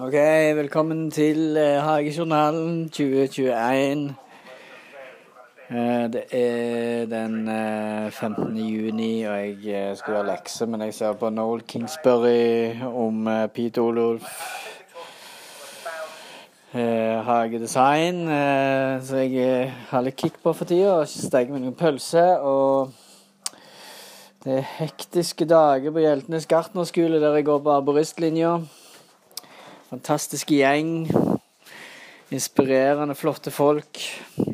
Ok, velkommen til eh, Hagejournalen 2021. Eh, Det er den eh, 15. juni, og jeg eh, skal gjøre lekser, men jeg ser på Noel Kingsbury om eh, Pete eh, hagedesign, eh, så jeg eh, har litt kick på for tida. og Steker meg noen pølse. Og det er hektiske dager på Hjeltnes gartnerskole, der jeg går på arboristlinja. Fantastisk gjeng. Inspirerende, flotte folk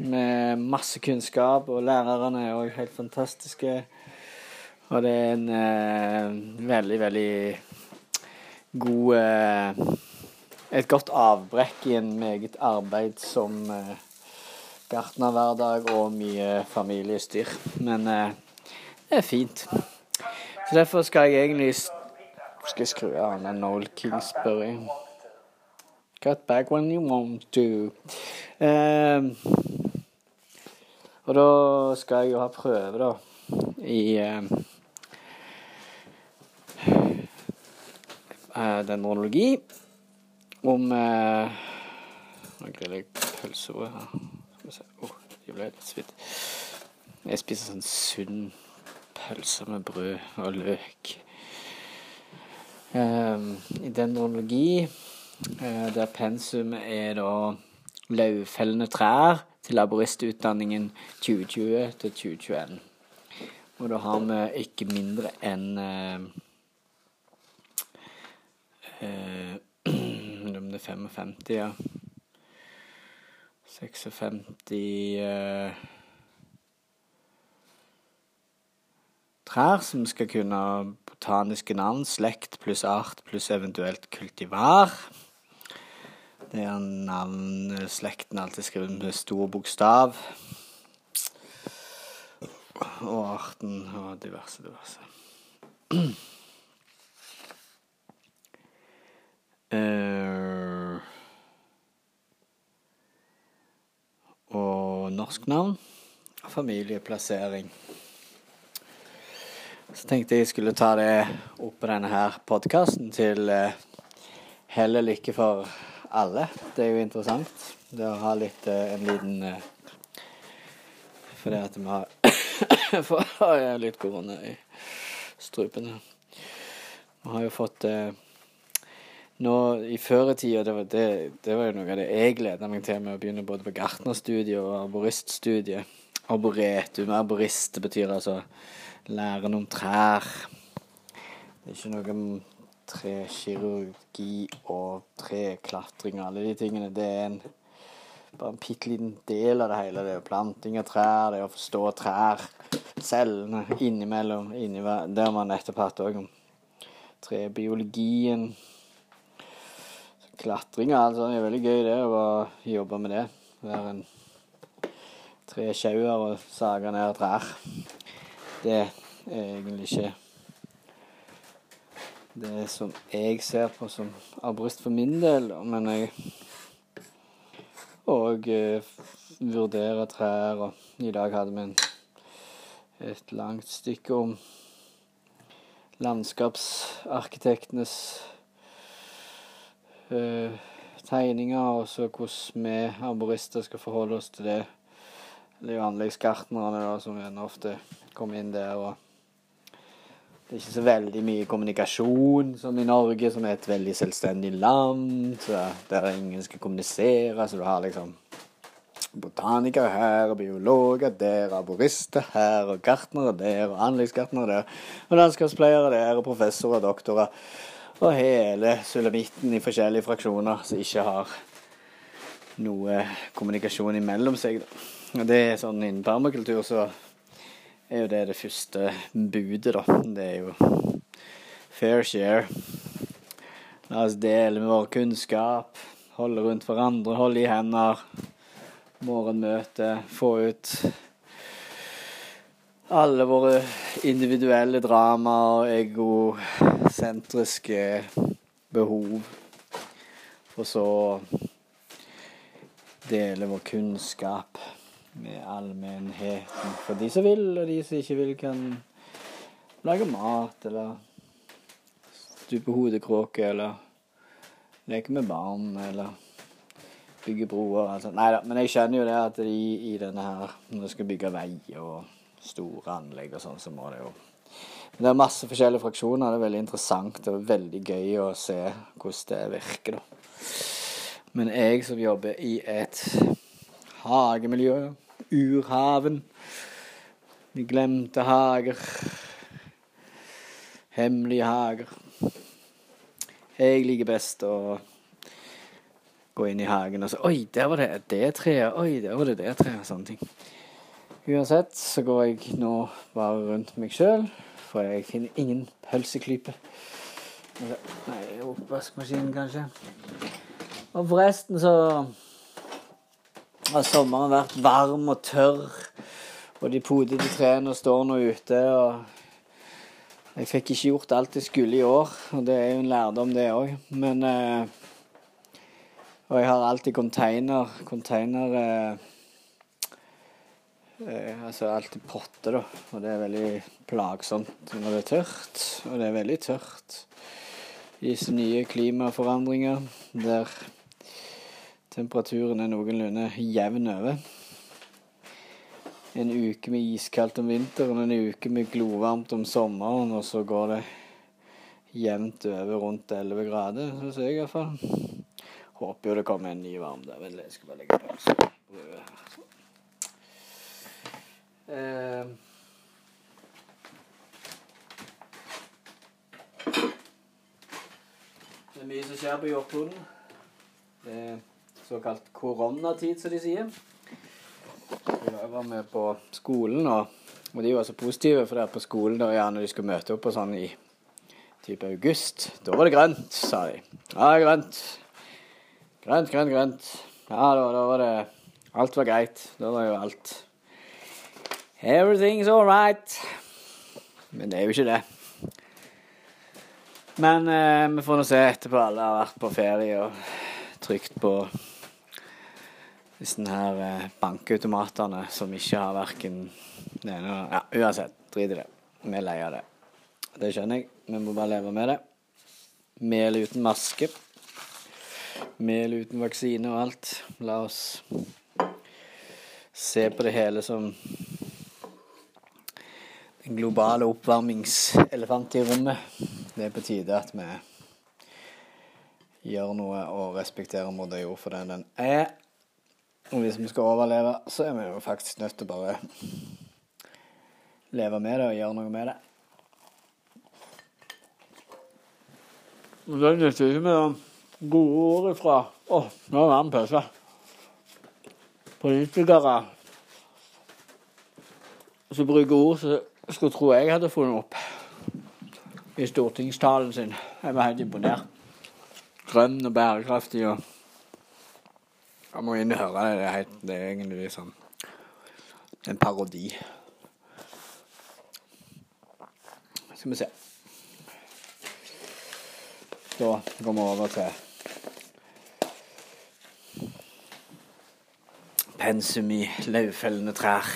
med masse kunnskap. Og lærerne er òg helt fantastiske. Og det er en eh, veldig, veldig god eh, Et godt avbrekk i en meget arbeidsom eh, gartnerhverdag og mye familiestyr. Men eh, det er fint. Så derfor skal jeg egentlig Skal jeg skru av Noel Kingsbury? Cut back when you want to. Um, og da skal jeg jo ha prøve, da, i ehm, eh, dendrologi om uh, Nå griller jeg pølsebrød her. Skal vi se oh, det ble litt svidd. Jeg spiser sånn sunn pølse med brød og løk. Um, I dendrologi der pensum er da lauvfellende trær til laboristutdanningen 2020 til 2021. Og da har vi ikke mindre enn eh, eh, Om det er 55, ja. 56 eh, trær som skal kunne botaniske navn, slekt pluss art pluss eventuelt kultivar. Det er navn slekten alltid skrevet med stor bokstav. Og arten og diverse, diverse. Uh, og norsk navn familieplassering. Så tenkte jeg skulle ta det opp på denne her podkasten til uh, hell og lykke for alle. Det er jo interessant. Det å ha litt uh, en liten uh, Fordi at vi har for, har jeg litt korona i strupen. Vi har jo fått uh, nå i føretida, det, det, det var jo noe av det jeg gleda meg til med å begynne både på gartnerstudiet og arboriststudiet. Arboretum, arborist, det betyr altså læren om trær. Det er ikke noe om trekirurgi og treklatring og alle de tingene. Det er en, bare en bitte liten del av det hele. Det er planting av trær, det er å forstå trær, cellene innimellom. Inni, det har man nettopp hatt òg om trebiologien. Klatring og alt sånt er veldig gøy, det. Å jobbe med det. Være en tresjauer og sage ned trær. Det er egentlig ikke det som jeg ser på som arborist for min del, men jeg og eh, vurderer trær, og i dag hadde vi en, et langt stykke om landskapsarkitektenes eh, tegninger, og så hvordan vi arborister skal forholde oss til det. Det er jo anleggsgartnerne som ofte kommer inn der. og det er ikke så veldig mye kommunikasjon som i Norge, som er et veldig selvstendig land, der ingen skal kommunisere. Så du har liksom botanikere her, og biologer der, arborister her, og gartnere der, og anleggsgartnere der, og landskapspleiere der, og professorer og doktorer. Og hele sulamitten i forskjellige fraksjoner som ikke har noe kommunikasjon imellom seg. Og det er sånn innen permakultur så er jo det det første budet, da. Det er jo fair share. La oss dele med vår kunnskap. Holde rundt hverandre, holde i hender. Morgenmøte. Få ut alle våre individuelle drama og egosentriske behov. For så dele vår kunnskap med allmennheten. For de som vil, og de som ikke vil, kan lage mat eller stupe hodekråke eller leke med barn eller bygge broer. Altså. Nei da, men jeg skjønner jo det at i, i denne her, når du skal bygge vei og store anlegg og sånn, så må det jo Men det er masse forskjellige fraksjoner. Det er veldig interessant og veldig gøy å se hvordan det virker, da. Men jeg som jobber i et hagemiljø, urhaven, de glemte hager, hemmelige hager Jeg liker best å gå inn i hagen og så Oi, der var det det treet. Oi, der var det det treet. Sånne ting. Uansett så går jeg nå bare rundt meg sjøl, for jeg finner ingen pølseklype. Nei, oppvaskmaskinen, kanskje. Og forresten så har sommeren vært varm og tørr, og de podete trærne står nå ute. og Jeg fikk ikke gjort alt jeg skulle i år, og det er jo en lærdom, det òg. Men eh, og jeg har alltid container Container eh, eh, Altså alltid potter, da. Og det er veldig plagsomt når det er tørt. Og det er veldig tørt i disse nye klimaforandringer der temperaturen er noenlunde jevn over. En uke med iskaldt om vinteren, en uke med glovarmt om sommeren, og så går det jevnt over rundt 11 grader, syns jeg iallfall. Håper jo det kommer en ny varm der. Vent jeg skal bare legge på brødet. Eh. Det er mye som skjer på jordkloden. Det såkalt koronatid, som de sier. Jeg var med på skolen, og, og de var så positive, for det er på skolen da, ja, når de skulle møte opp og sånn i type august. Da var det grønt, sa de. Ja, grønt. Grønt, grønt, grønt. Ja, da, da, var det Alt var greit. Da var jo alt Everything's all right. Men det er jo ikke det. Men eh, vi får nå se etterpå. Alle har vært på ferie og trygt på disse her eh, bankautomatene som ikke har verken det ene Ja, uansett. Drit i det. Vi er lei av det. Det skjønner jeg. Vi må bare leve med det. Mel uten maske mel uten vaksine og alt. La oss se på det hele som den globale oppvarmingselefant i rommet. Det er på tide at vi gjør noe og respekterer moder jord for den den er. Og hvis vi skal overleve, så er vi jo faktisk nødt til å bare leve med det og gjøre noe med det. Det nytter ikke med gode ordet fra Å, nå er det pause. Politikere som bruker ord som skulle tro jeg hadde funnet opp i stortingstalen sin. Jeg var helt imponert. Grønn og bærekraftig og Jeg må inn og høre det. Det er, helt, det er egentlig sånn en parodi. Skal vi se. Da går vi over til pensum i løvfellende trær.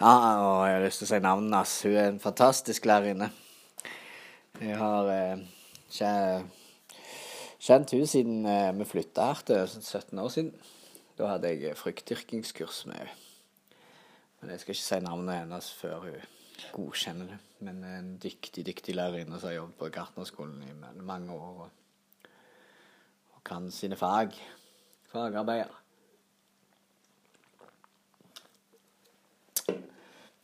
Ja, og jeg har lyst til å si navnet hans. Hun er en fantastisk lærerinne. Jeg har eh, kjent hun siden eh, vi flytta her til 17 år siden. Da hadde jeg fruktdyrkingskurs med henne. Men jeg skal ikke si navnet hennes før hun godkjenner det. Men en dyktig, dyktig lærerinne som har jobbet på gartnerskolen i mange år. Og, og kan sine fag. Fagarbeider.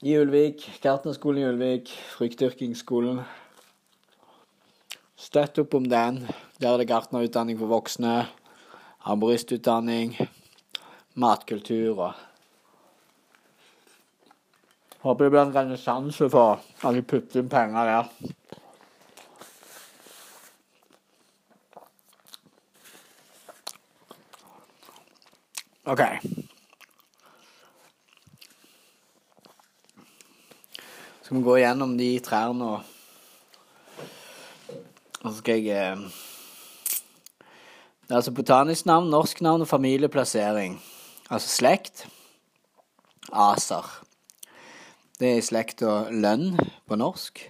i Ulvik. Gartnerskolen i Ulvik. Fruktdyrkingsskolen. Støtt opp om den. Der er det gartnerutdanning for voksne. Arboristutdanning. Matkultur og Håper det blir en renessanse for at de putter inn penger der. OK. skal vi gå gjennom de trærne og Og så skal jeg eh, Det er altså botanisk navn, norsk navn og familieplassering. Altså slekt. Aser. Det er i slekta lønn på norsk.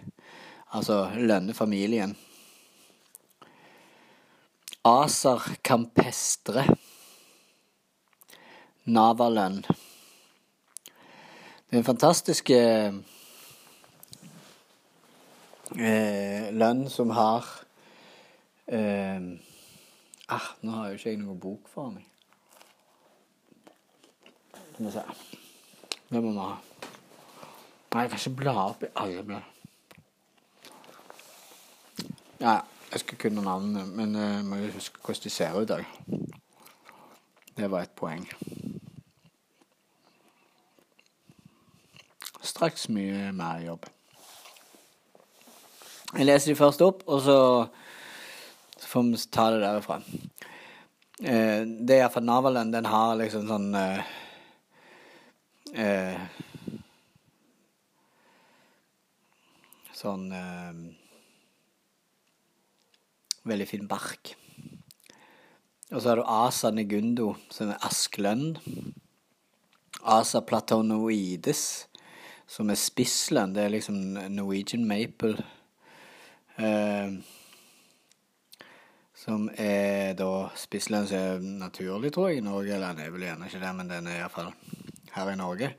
Altså lønnefamilien. Aser campestre. Navalønn. Det er en fantastisk eh, eh, lønn som har eh, ah, Nå har jo ikke jeg noen bok for meg. Skal vi se. Det må vi ha. Nei, jeg kan ikke bla opp i alle blad. Ja, jeg skal kunne navnene, men jeg uh, må jo huske hvordan de ser ut. Det var et poeng. straks mye mer jobb. Jeg leser de først opp, og så, så får vi ta det derifra. Uh, det er iallfall Navalen. Den har liksom sånn eh, eh, Sånn eh, Veldig fin bark. Og så har du Asa negundo, som er asklønn. Asa platonoides som er spisslønn. Det er liksom Norwegian Maple. Eh, som er da spisslønn som er naturlig, tror jeg, i Norge. Eller den er vel gjerne ikke det, men den er iallfall her i Norge.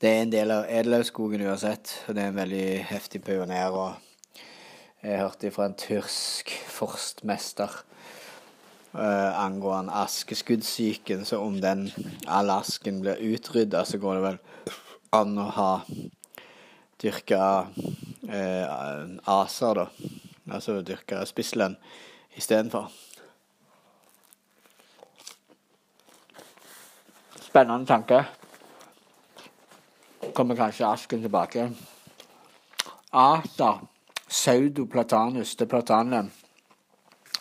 Det er en del av Edelhavsskogen uansett, og det er en veldig heftig pioner. og Jeg hørte fra en tyrsk forstmester Uh, angående askeskuddsyken. Så om den all asken blir utrydda, så går det vel an å ha dyrka uh, aser, da. Altså dyrka spisslønn istedenfor. Spennende tanke. Kommer kanskje asken tilbake. Ata pseudoplatanus, det platanlønn.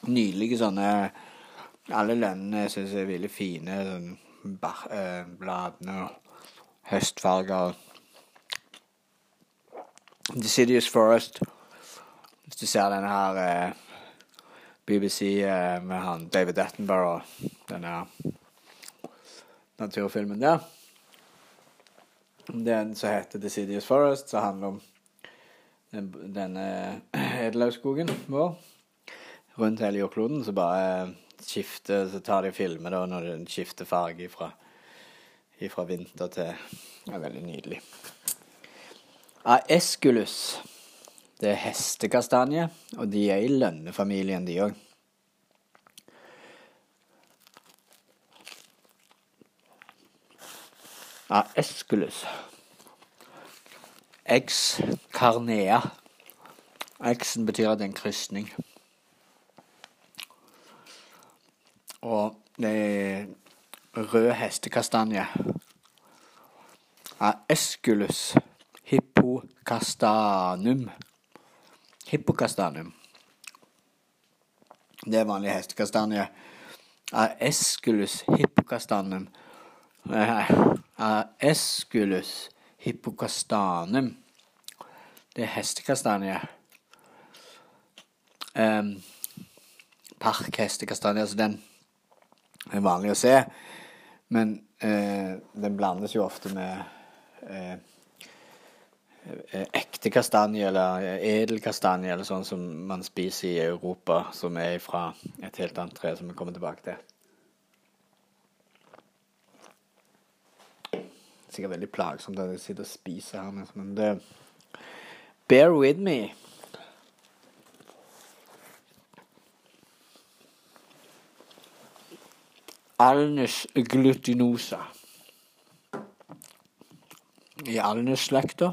Nydelige sånne Alle lønnene syns jeg er veldig fine. Sånn, eh, bladene og høstfarger. Decidious Forest. Hvis du ser denne her eh, BBC eh, med han David Attenborough, denne naturfilmen der. Den som heter Decidious Forest, som handler om den, denne edelhaugskogen vår rundt hele jordkloden. Så bare skifter, så tar de filmer da når den skifter farge fra fra vinter til Det er veldig nydelig. Aesculus. Det er hestekastanje, og de er i lønnefamilien, de òg. Aesculus. Ex carnea. X-en betyr at det er en krysning. Og det er rød hestekastanje. Aesculus hippocastanum. Hippocastanum. Det er vanlig hestekastanje. Aesculus hippocastanum. Aesculus hippocastanum. Det er hestekastanje. Um, parkhestekastanje, altså den er vanlig å se. Men uh, den blandes jo ofte med eh ekte kastanje eller edelkastanje eller sånn som man spiser i Europa, som er fra et helt annet tre, som vi kommer tilbake til. Sikkert veldig plagsomt at jeg sitter og spiser her, men det Bear with me. Alnes glutinosa. I Alnes-slekta.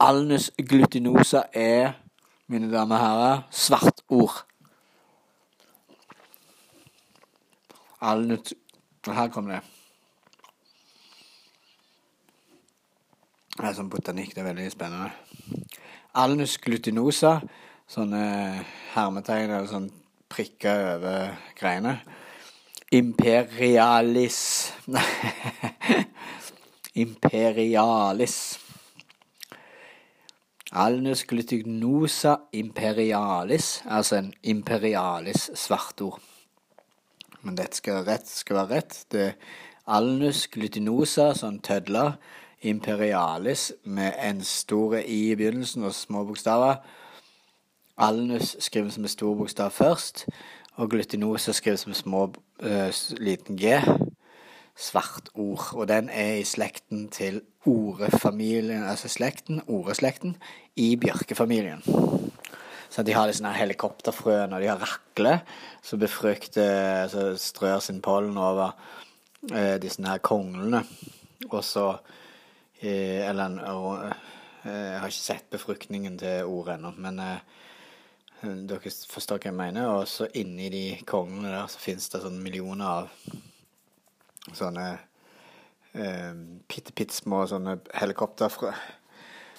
Alnes glutinosa er, mine damer og herrer, svartord. Alnes Her kom det. Det er sånn botanikk. Det er veldig spennende. Alnus glutinosa sånne hermetegn eller sånn prikker over greiene. Imperialis Imperialis. Alnus glutinosa imperialis, altså en imperialis svartord. Men dette skal være rett. skal være rett. Det er alnus glutinosa, sånn tødler. Imperialis med en stor i i begynnelsen og små bokstaver Alnus skrives med stor bokstav først, og glutinosa skrives med små, uh, liten g. Svart ord, Og den er i slekten til orefamilien, altså slekten, oreslekten, i bjørkefamilien. Så de har sånne helikopterfrø når de har rakle, så befrukter Så strør sin pollen over eh, disse her konglene. Og så eh, Eller eh, Jeg har ikke sett befruktningen til ordet ennå, men eh, dere forstår hva jeg mener. Og så inni de konglene der så finnes det sånn millioner av sånne eh, bitte, bitte små sånne helikopterfrø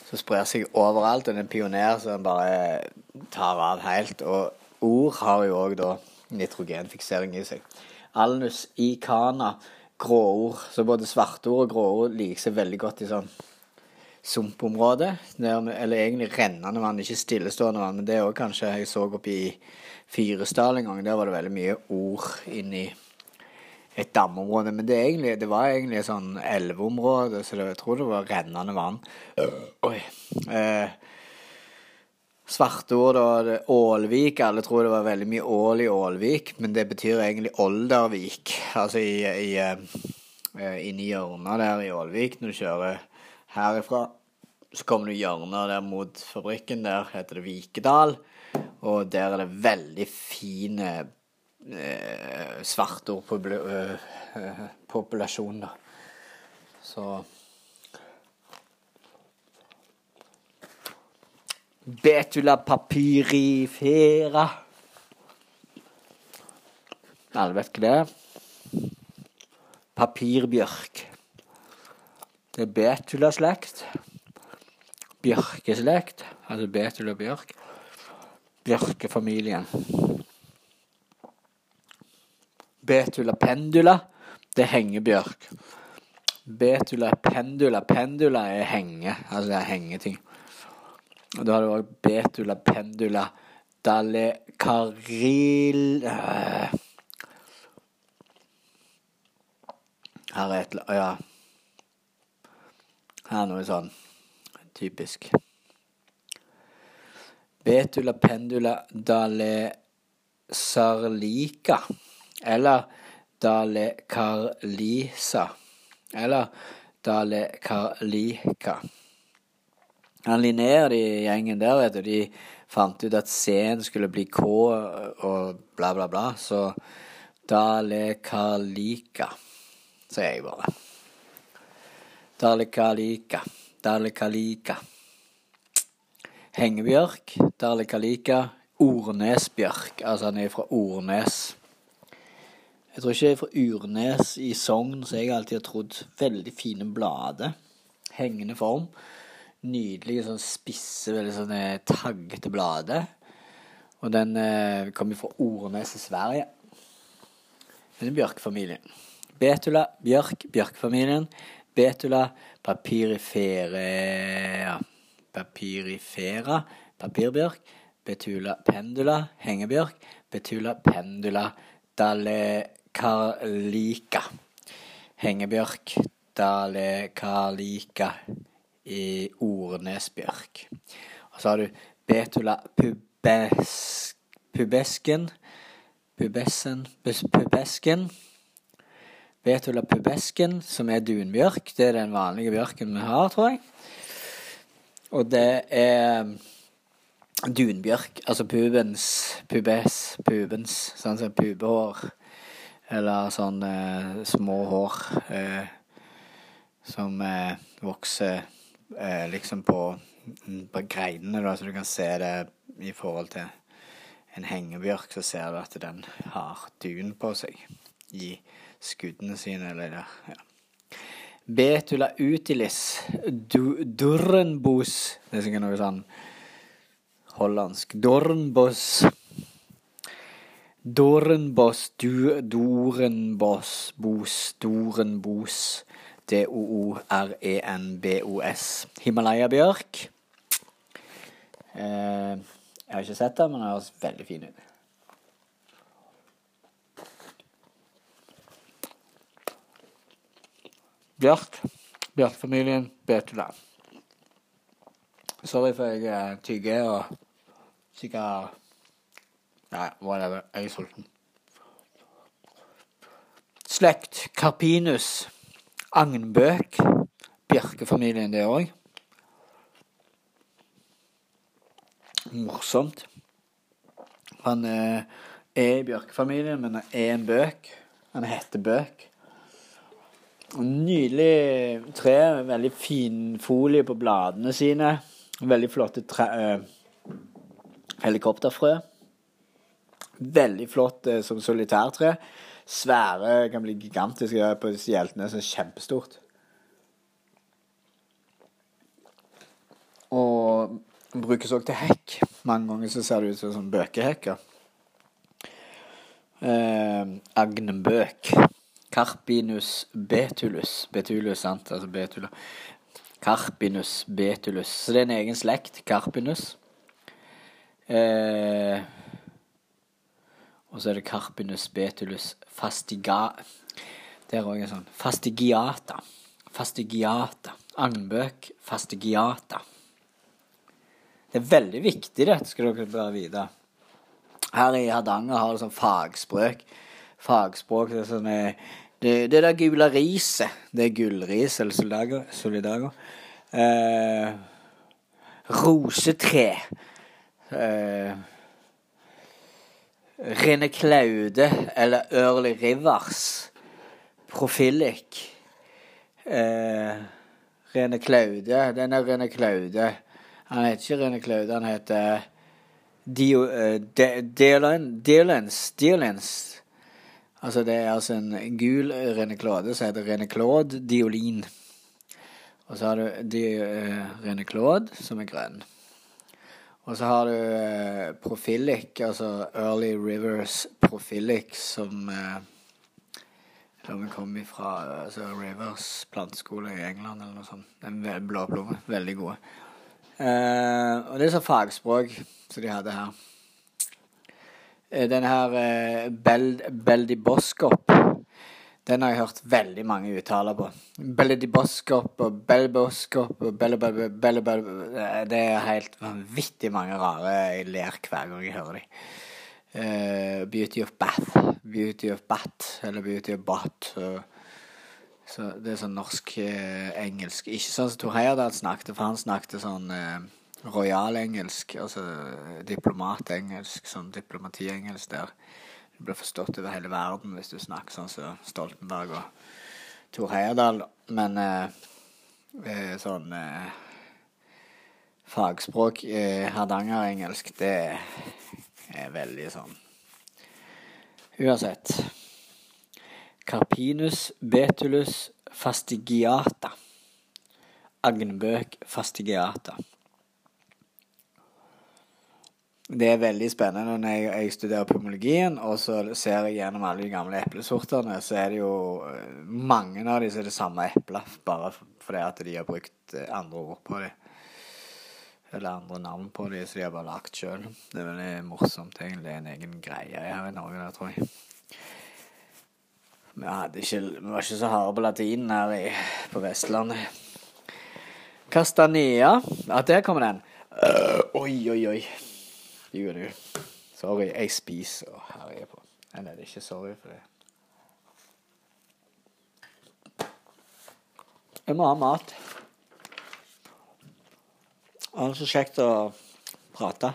som sprer seg overalt. Og er en pioner som bare tar av helt. Og ord har jo òg da nitrogenfiksering i seg. Alnus icana, gråord. Så både svartord og gråord liker seg veldig godt i sånn sumpområde. Eller egentlig rennende vann, ikke stillestående vann. Men det er òg kanskje jeg så oppe i Fyresdal en gang. Der var det veldig mye ord inni et dammeområde. Men det, egentlig, det var egentlig et sånn elveområde, så det, jeg tror det var rennende vann. Oi. Eh, Svartord og Ålvik. Alle tror det var veldig mye ål i Ålvik, men det betyr egentlig Oldervik. Altså i, i, uh, inni hjørnet der i Ålvik, når du kjører herifra, så kommer du hjørnet der mot fabrikken. Der heter det Vikedal, og der er det veldig fine uh, svartordpopulasjon, da. Så Betula papyrifera. Alle vet hva det er. Papirbjørk. Det er betula-slekt. Bjørkeslekt, altså betula bjørk. Bjørkefamilien. Betula pendula, det er hengebjørk. Betula pendula, pendula er henge, altså det er hengeting. Og da har du òg betula, pendula, dalekaril karil. Her er et ja. Her er noe sånn typisk. Betula, pendula, dale sarlika. Eller dale carlisa. Eller dale carlika. Han Linnea de gjengen der, vet du, de fant ut at C-en skulle bli K og bla, bla, bla. Så Dalekalika, sier jeg bare. Dalekalika, Dalekalika. Hengebjørk, Dalekalika. Ornesbjørk, altså han er fra Ornes. Jeg tror ikke jeg er fra Urnes i Sogn, så jeg alltid har trodd veldig fine blader. Hengende form nydelige, sånn spisse, veldig sånne taggete blader. Og den eh, kommer fra Ornes i Sverige. Den er bjørkfamilien. Betula, bjørk, bjørkfamilien. Betula, papirifera Papirifera, papirbjørk. Betula pendula, hengebjørk. Betula pendula, dalekarlika. Hengebjørk, dalekarlika i Ornesbjørk. Og så har du Betula pubes, pubesken Pubesen Pubesken. Betula pubesken, som er dunbjørk. Det er den vanlige bjørken vi har, tror jeg. Og det er dunbjørk, altså pubens, pubes, pubens, sånn som pubehår. Eller sånn eh, små hår eh, som eh, vokser eh, liksom på, på greinene, da, så du kan se det i forhold til en hengebjørk, så ser du at den har dun på seg i skuddene sine, eller der. Ja. Betula utilis du, durrenbos Det er sikkert noe sånn hollandsk. Dornbos. Dorenbos, du, dorenbos, bos, dorenbos. D-o-o-r-e-n-b-o-s. Himalaya-bjørk. Eh, jeg har ikke sett det, men den høres veldig fin ut. Bjørk. Bjørkfamilien Betula. Sorry for jeg eh, tygger og Sikkert Nei, whatever. Jeg er sulten. Slekt Carpinus. Agnbøk. Bjerkefamilien, det òg. Morsomt. Han eh, er i bjørkefamilien, men han er en bøk. Han heter Bøk. Nydelig tre. Veldig fin folie på bladene sine. Veldig flotte tre, eh, helikopterfrø. Veldig flott eh, som solitærtre. Svære, kan bli gigantiske på disse hjeltene. Så kjempestort. Og brukes òg til hekk. Mange ganger så ser det ut som sånn bøkehekker. Eh, agnebøk. Carpinus betulus. Betulus, sant? Altså betula. Carpinus betulus. Så det er en egen slekt. Carpinus. Eh, og så er det Carpinus betulus fastiga... Det er òg en sånn Fastigiata. Fastigiata. Agnbøk fastigiata. Det er veldig viktig, dette skal dere bare vite. Her i Hardanger har du sånn fagspråk. Fagspråk det er sånn Det Det, det der gule riset, det er gullris eller solidago. solidago. Eh, rosetre. Eh, Rene Klaude eller Early Rivers. Profilic. Eh, Rene Klaude. Er Rene Klaude. Han heter ikke Rene Klaude, han heter Dio, uh, Diolens. Diolens. Altså det er altså en gul Rene Claude som heter Rene Claude Diolin. Og så har du Di, uh, Rene Claude, som er grønn. Og så har du uh, Profilic, altså Early Rivers Profilic, som Plommen kommer fra altså Rivers planteskole i England eller noe sånt. Den blå plomme. Veldig gode. Eh, og det er så fagspråk som de hadde her. Eh, den her uh, Bel Beldiboskop, den har jeg hørt veldig mange uttaler på. Beldiboskop og Belboskop og Belle Det er helt vanvittig mange rare jeg ler hver gang jeg hører dem. Uh, Beauty of Bath. Beauty of Bat, eller Beauty of Bat. Så det er sånn norsk-engelsk. Uh, Ikke sånn som Tor Heyerdahl snakket, for han snakket sånn uh, royal-engelsk, altså diplomat-engelsk, sånn diplomati-engelsk der. Du blir forstått over hele verden hvis du snakker sånn som Stoltenberg og Tor Heyerdahl. Men eh, eh, sånn eh, fagspråk, eh, hardangerengelsk, det er veldig sånn Uansett. Carpinus betulus fastigiata. Agnbøk fastigiata. Det er veldig spennende når jeg, jeg studerer pomologien, og så ser jeg gjennom alle de gamle eplesortene, så er det jo eh, mange av de som er det samme eplet, bare fordi at de har brukt eh, andre ord på dem. Eller andre navn på dem, så de har bare lagt sjøl. Det er veldig morsomt, egentlig. Det er en egen greie her i Norge, der, tror jeg. Vi, ikke, vi var ikke så harde på latinen her i, på Vestlandet. Castanea. Ja, der kommer den. Uh, oi, oi, oi. Jo, du. Sorry, jeg spiser og herjer på. Nei, det er ikke sorry for det. Jeg må ha mat. Det er så kjekt å prate.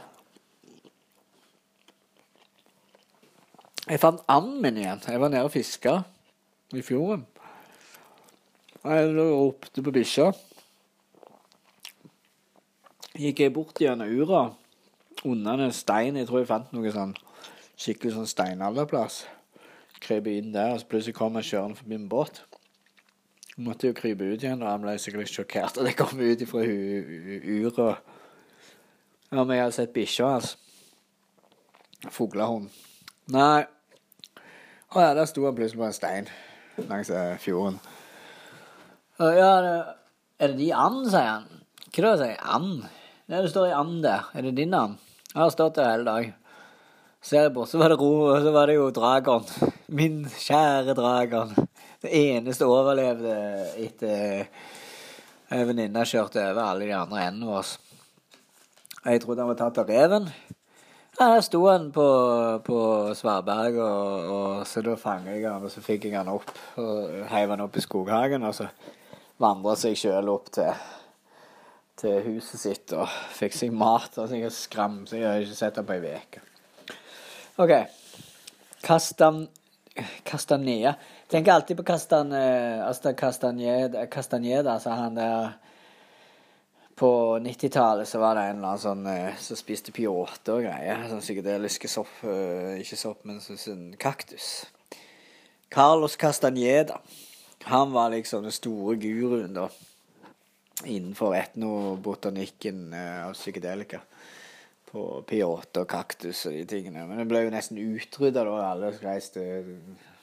Jeg fant anden min igjen. Jeg var nede og fiska i fjorden. Og Jeg ropte på bikkja. Gikk jeg bort gjennom ura, under en stein. Jeg tror jeg fant noe sånn skikkelig sånn steinalderplass. Krøp inn der, og så plutselig kom jeg kjørende forbi en båt. Jeg måtte jo krype ut igjen, og han ble sikkert sjokkert at jeg kom ut ifra uret. Men jeg hadde sett bikkja hans. Fuglehund. Nei. Å ja, der sto han plutselig på en stein langs eh, fjorden. Ja, det, er det de and, sier han. Hva da, sier jeg? And? Nei, det står i and der. Er det din and? Jeg har stått der hele dag. Ser bort, så var det ro, og så var det jo Dragon. Min kjære Dragon. Det eneste overlevde etter ei venninne kjørte over alle de andre endene våre. Jeg trodde han var tatt av reven. Ja, Der sto han på, på Svarberg, og, og så da fanget jeg han, og så fikk jeg han opp. Og heiv han opp i skoghagen, og så vandra seg sjøl opp til, til huset sitt og fikk seg mat. Og så jeg skram, så jeg har ikke sett ham på ei uke. OK. Kastan, Kastanea. Tenker alltid på Castan, altså Castaneda, Castaneda, altså han der på 90-tallet så var det en eller annen sånn eh, som spiste peyote og greier. Sånn psykedeliske sopp eh, Ikke sopp, men sånn, sånn kaktus. Carlos Castaneda. Han var liksom den store guruen, da. Innenfor etnobotanikken eh, av psykedelika. På peyote og kaktus og de tingene. Men det ble jo nesten utrydda da alle reiste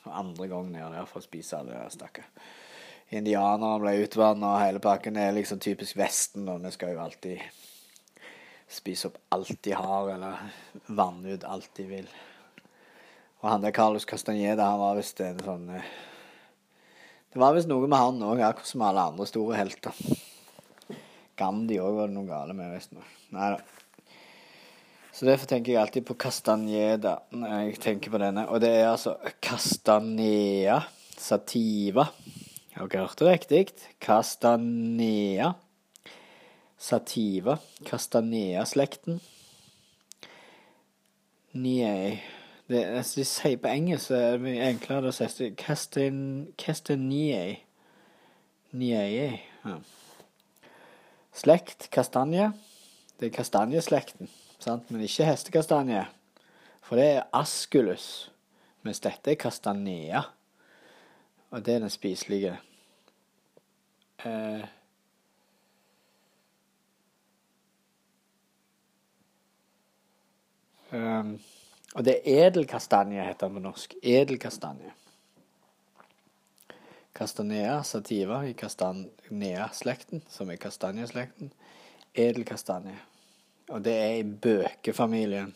andre gang ned der for å spise alle der, stakkar indianerne ble utvanna og hele pakken. Er liksom typisk Vesten, og vi skal jo alltid spise opp alt de har, eller vanne ut alt de vil. Og han der Carlos Castaneda, han var visst en sånn eh, Det var visst noe med han òg, akkurat som alle andre store helter. Gandhi òg var det noe gale med, visstnok. Nei da. Så derfor tenker jeg alltid på Castaneda når jeg tenker på denne. Og det er altså Castanea sativa. Har Dere det riktig. Castanea. Sativa. Castanea-slekten. Niei det, Hvis de sier på engelsk, så er det mye enklere å si Castan, Castaniei. Niei. Ja. Slekt kastanje. Det er kastanjeslekten, sant? men ikke hestekastanje. For det er asculus, mens dette er kastanea. Og det er den spiselige. Eh, um, og det er edelkastanje, heter den på norsk. Edelkastanje. Castanea sativa i castanea-slekten, som er kastanjeslekten. Edelkastanje. Og det er i bøkefamilien.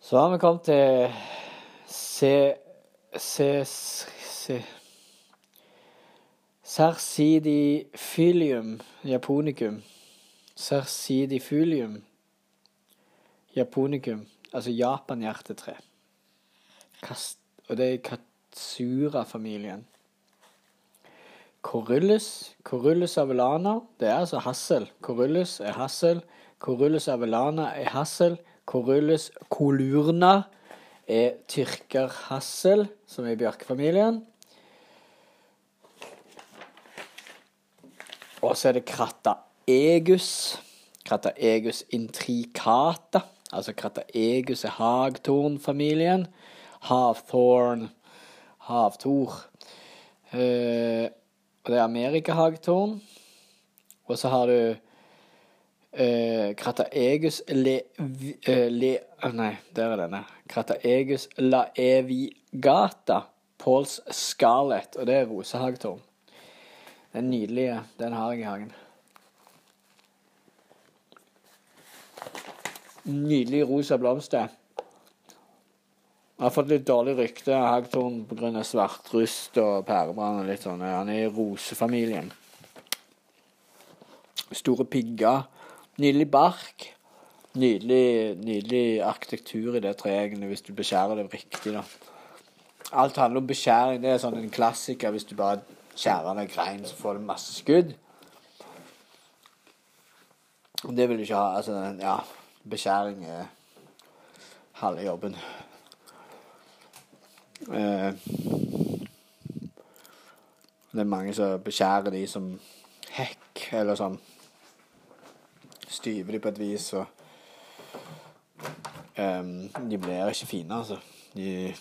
Så har vi kommet til C... C... C Cercidifilium japonicum. Cercidifilium japonicum. Altså japanhjertetre. Og det er Katsura-familien. Korullus, korullus avellana. Det er altså hassel. Korullus er hassel. korullus avellana er hassel. korullus colurna er tyrkerhassel, som er i bjørkefamilien. Og så er det Krataegus. Krataegus intricata. Altså Krataegus er hagtornfamilien. Havthorn Havtor. Eh, og det er amerikahagtorn. Og så har du eh, Krataegus le, eh, le, Nei, der er denne. Krataegus laevigata. Pauls scarlet. Og det er rosehagtorn. Den nydelige, den har jeg i hagen. Nydelig rosa blomster. Jeg har fått litt dårlig rykte hagtorn pga. svartrust og pærebrann og litt sånn. Han er i rosefamilien. Store pigger. Nydelig bark. Nydelig, nydelig arkitektur i det treet, hvis du beskjærer det riktig, da. Alt handler om beskjæring. Det er sånn en klassiker hvis du bare skjærer ned grein, så får du masse skudd. Det vil du ikke ha. Altså, ja, beskjæring er halve jobben. Eh, det er mange som beskjærer de som hekk, eller sånn. Styver de på et vis, og um, De blir ikke fine, altså. De,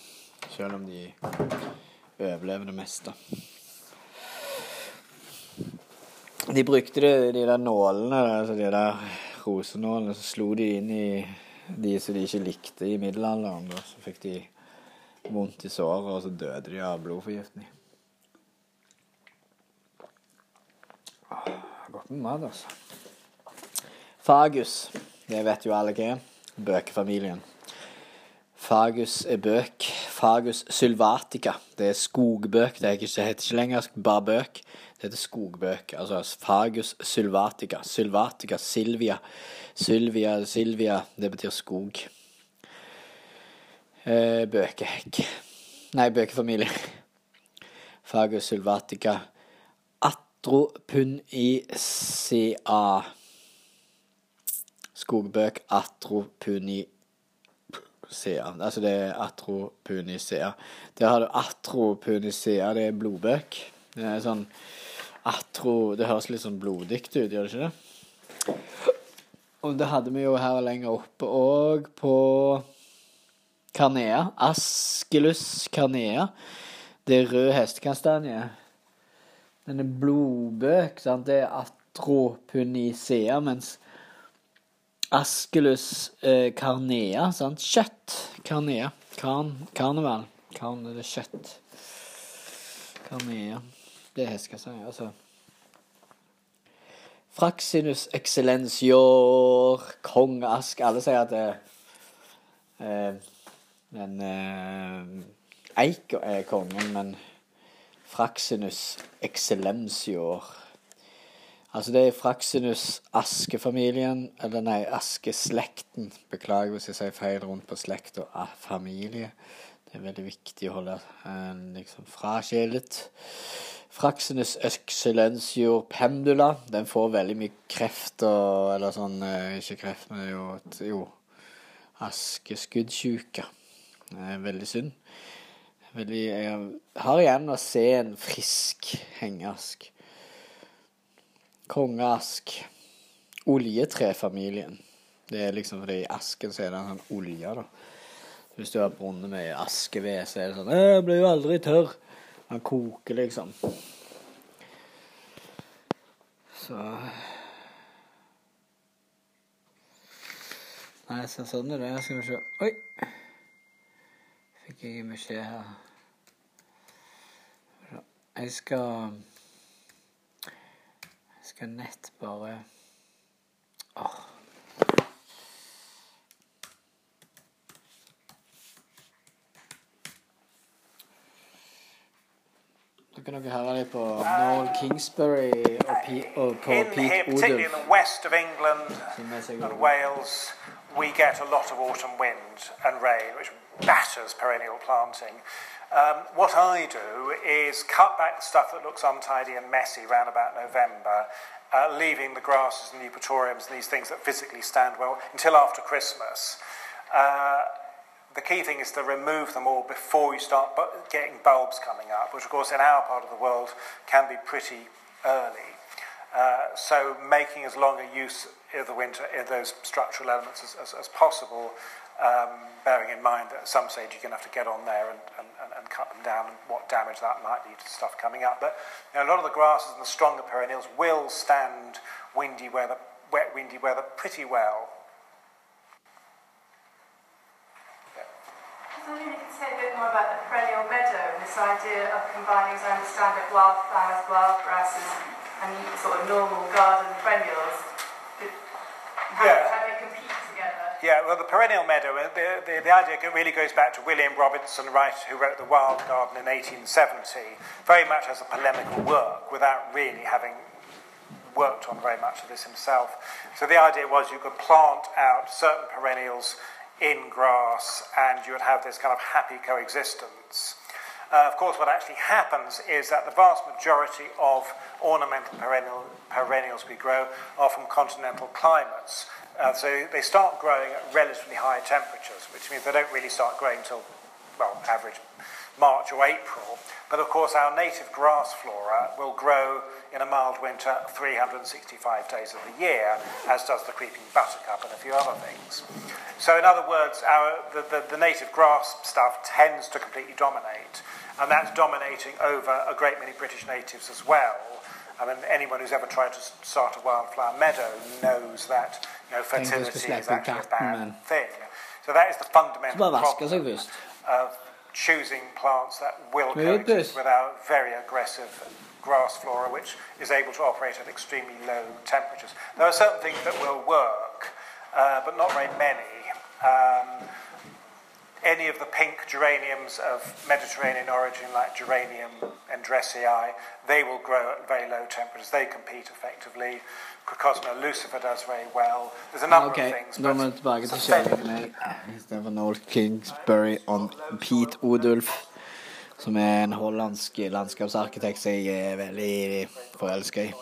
selv om de overlever det meste. De brukte de, de der nålene, altså de der rosenålene, så slo de inn i de som de ikke likte i middelalderen. Da. Så fikk de vondt i såret, og så døde de av blodforgiftning. Ah, godt med mat, altså. Fagus, det vet jo alle hva er. Bøkefamilien. Fagus er bøk. Fagus sylvatica. Det er skogbøk. Det heter ikke lenger bare bøk. Det heter skogbøk. Altså fagus sylvatica. Sylvatica, Silvia. Sylvia, Silvia. Det betyr skog. Eh, bøkehekk. Nei, bøkefamilie. Fagus sylvatica. Atropunicia. Skogbøk atropunicea. Altså det er atropunicea. Der har du atropunicea, det er blodbøk. Det er sånn atro Det høres litt sånn blodig ut, gjør det ikke det? Og det hadde vi jo her lenger oppe òg, på Carnea. Askelus carnea. Det er rød hestekastanje. Den er blodbøk, sant. Det er atropunicea, mens Askelus eh, carnea, sant. Kjøtt. Carnea. Karn, karneval. Karn er det kjøtt. Carnea. Det er hestekastanje, altså. Fraxinus excellensior, kong Ask Alle sier at det eh, Men eh, Eiker er kongen, men Fraxinus excellensior Altså det er Fraxinus askefamilien, eller nei, askeslekten. Beklager hvis jeg sier feil rundt på slekt og familie. Det er veldig viktig å holde eh, liksom fraskilt. Fraxinus excellensior pendula. Den får veldig mye kreft og Eller sånn eh, Ikke kreft, men jo, jo askeskuddsjuke. Veldig synd. Veldig, jeg har igjen å se en frisk hengeask. Kongeask. Oljetrefamilien. Det er liksom fordi i asken så er det en sånn olje, da. Hvis du har brunnet med askeved, så er det sånn 'Jeg blir jo aldri tørr'. Han koker, liksom. Så Nei, så sånn er det. Skal vi se Oi! Jeg skal Jeg skal nett bare Åh. Da kan dere høre litt på Noel Kingsbury og, P og på In Pete here, particularly in the west of England and Wales, we get a lot of autumn wind and rain, which batters perennial planting. Um, what I do is cut back the stuff that looks untidy and messy round about November, uh, leaving the grasses and the eupatoriums and these things that physically stand well until after Christmas. Uh, the key thing is to remove them all before you start bu- getting bulbs coming up, which, of course, in our part of the world can be pretty early. Uh, so, making as long a use of the winter in those structural elements as, as, as possible, um, bearing in mind that at some stage you're going to have to get on there and, and, and, cut them down and what damage that might do to stuff coming up. But you know, a lot of the grasses and the stronger perennials will stand windy weather, wet, windy weather pretty well. I was wondering if you could say a bit more about the perennial meadow and this idea of combining, as I understand it, wildflowers, wild grasses, and sort of normal garden perennials. How, Yeah. how they compete together. Yeah, well, the perennial meadow, uh, the, the, the idea really goes back to William Robinson Wright, who wrote The Wild Garden in 1870, very much as a polemical work without really having worked on very much of this himself. So the idea was you could plant out certain perennials in grass and you would have this kind of happy coexistence. Uh, of course, what actually happens is that the vast majority of ornamental perennial, perennials we grow are from continental climates. Uh, so they start growing at relatively high temperatures, which means they don't really start growing until, well, average March or April. But of course, our native grass flora will grow in a mild winter 365 days of the year, as does the creeping buttercup and a few other things. So, in other words, our, the, the, the native grass stuff tends to completely dominate, and that's dominating over a great many British natives as well. I mean, anyone who's ever tried to start a wildflower meadow knows that you know, fertility is actually a bad thing. So that is the fundamental Så bare vaske seg problem of choosing plants that will Skal vi ut coexist with our very aggressive grass flora, which is able to operate at extremely low temperatures. There are certain things that will work, uh, but not very many. Um, any of the pink geraniums of Mediterranean origin, like Geranium andressii, they will grow at very low temperatures. They compete effectively. Crocosma lucifer does very well. There's a number Ok, of things. da må vi tilbake til kjæringen istedenfor Noel Kingsbury og Pete Odulf, som er en hollandsk landskapsarkitekt som jeg er veldig forelska i.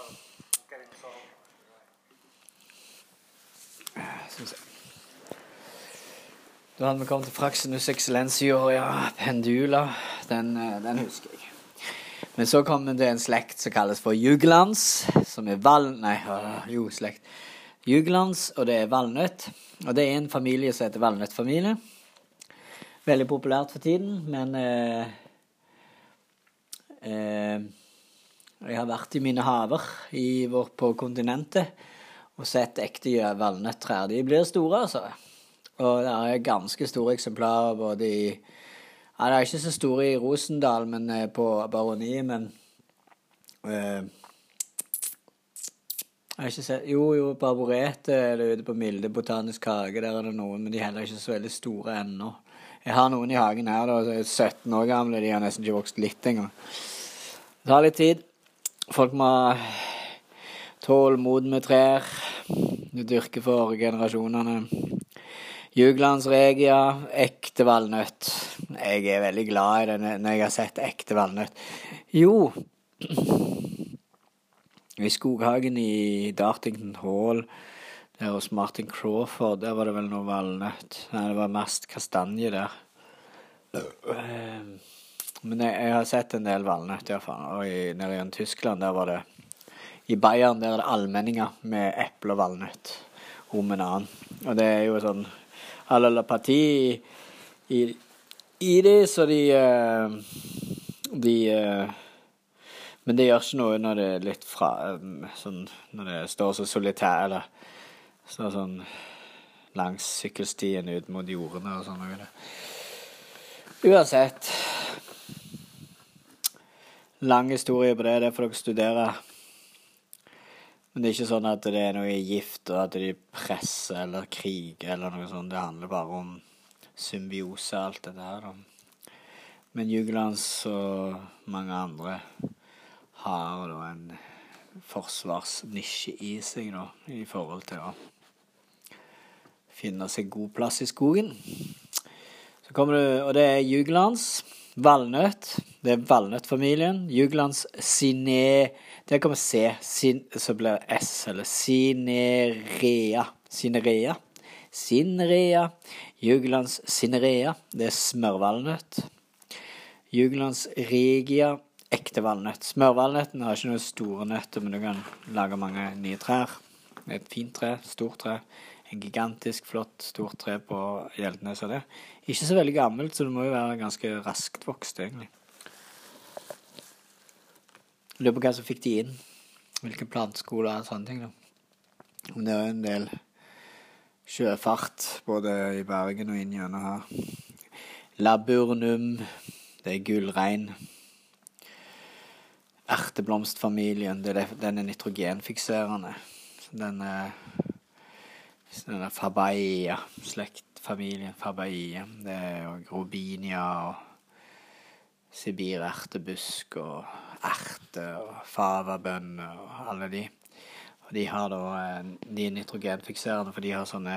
Da hadde vi kommet til Fraxinus Excellensior, ja, Pendula. Den, eh, den husker jeg. Men så kom til en slekt som kalles for Juglands, som er val... Nei, jo, slekt. Juglands, og det er valnøtt. Og det er en familie som heter valnøttfamilie. Veldig populært for tiden, men eh, eh, Jeg har vært i mine haver i vår, på kontinentet og sett ekte valnøttrær. De blir store, altså. Og det er ganske store eksemplarer både i ja, Det er ikke så store i Rosendal, men eh, på Baroniet, men uh, jeg har ikke sett Jo, jo, på Arboretet er det ute på Milde botanisk hage. Der er det noen, men de er heller ikke så veldig store ennå. Jeg har noen i hagen her, da, som er 17 år gamle. De har nesten ikke vokst litt engang. Det tar litt tid. Folk må tålmod med trær. Du dyrker for generasjonene. Juglands regia, ekte valnøtt. Jeg er veldig glad i det når jeg har sett ekte valnøtt. Jo, i skoghagen i Dartington Hall der hos Martin Crawford, der var det vel noe valnøtt. Nei, det var mest kastanje der. Ehm, Men jeg, jeg har sett en del valnøtt, iallfall. Og i, nede i Tyskland, der var det I Bayern der er det allmenninger med eple og valnøtt om en annen. Og det er jo sånn allelapati parti i, i det, så de eh, De eh, Men det gjør ikke noe når det er litt fra um, sånn Når det står så solitær, eller står sånn langs sykkelstien ut mot jordene og sånn. noe. Uansett Lang historie på det, det får dere studere. Men det er ikke sånn at det er noe gift, og at de presser eller kriger eller noe sånt. Det handler bare om symbiose, alt dette her. Men Jugelands og mange andre har da en forsvarsnisje i seg, da, i forhold til å finne seg god plass i skogen. Så kommer du, og det er Jugelands Valnøtt. Det er valnøttfamilien. Jugelands sine... Der vi se. sin, så blir det S, eller sinerea. Sinerea. Sinrea. Jugelands sinerea. Det er smørvalnøtt. Jugelands regia. Ekte valnøtt. Smørvalnøtten har ikke noen store nøtter, men du kan lage mange nye trær. Det er et fint tre. Stort tre. En gigantisk, flott, stort tre på Gjeldnes det. Ikke så veldig gammelt, så det må jo være ganske raskt vokst, egentlig. Lurer på hva som fikk de inn. Hvilke planteskoler og sånne ting. da. Men det er jo en del sjøfart både i Bergen og inn gjennom her. Laburnum, det er gullrein. Erteblomstfamilien, det er, den er nitrogenfikserende. Den er den er Fabaia, slektfamilien Fabaia. Det er jo Robinia og sibirertebusk og erte og favabønner og alle de. Og de har da eh, De er nitrogenfikserende, for de har sånne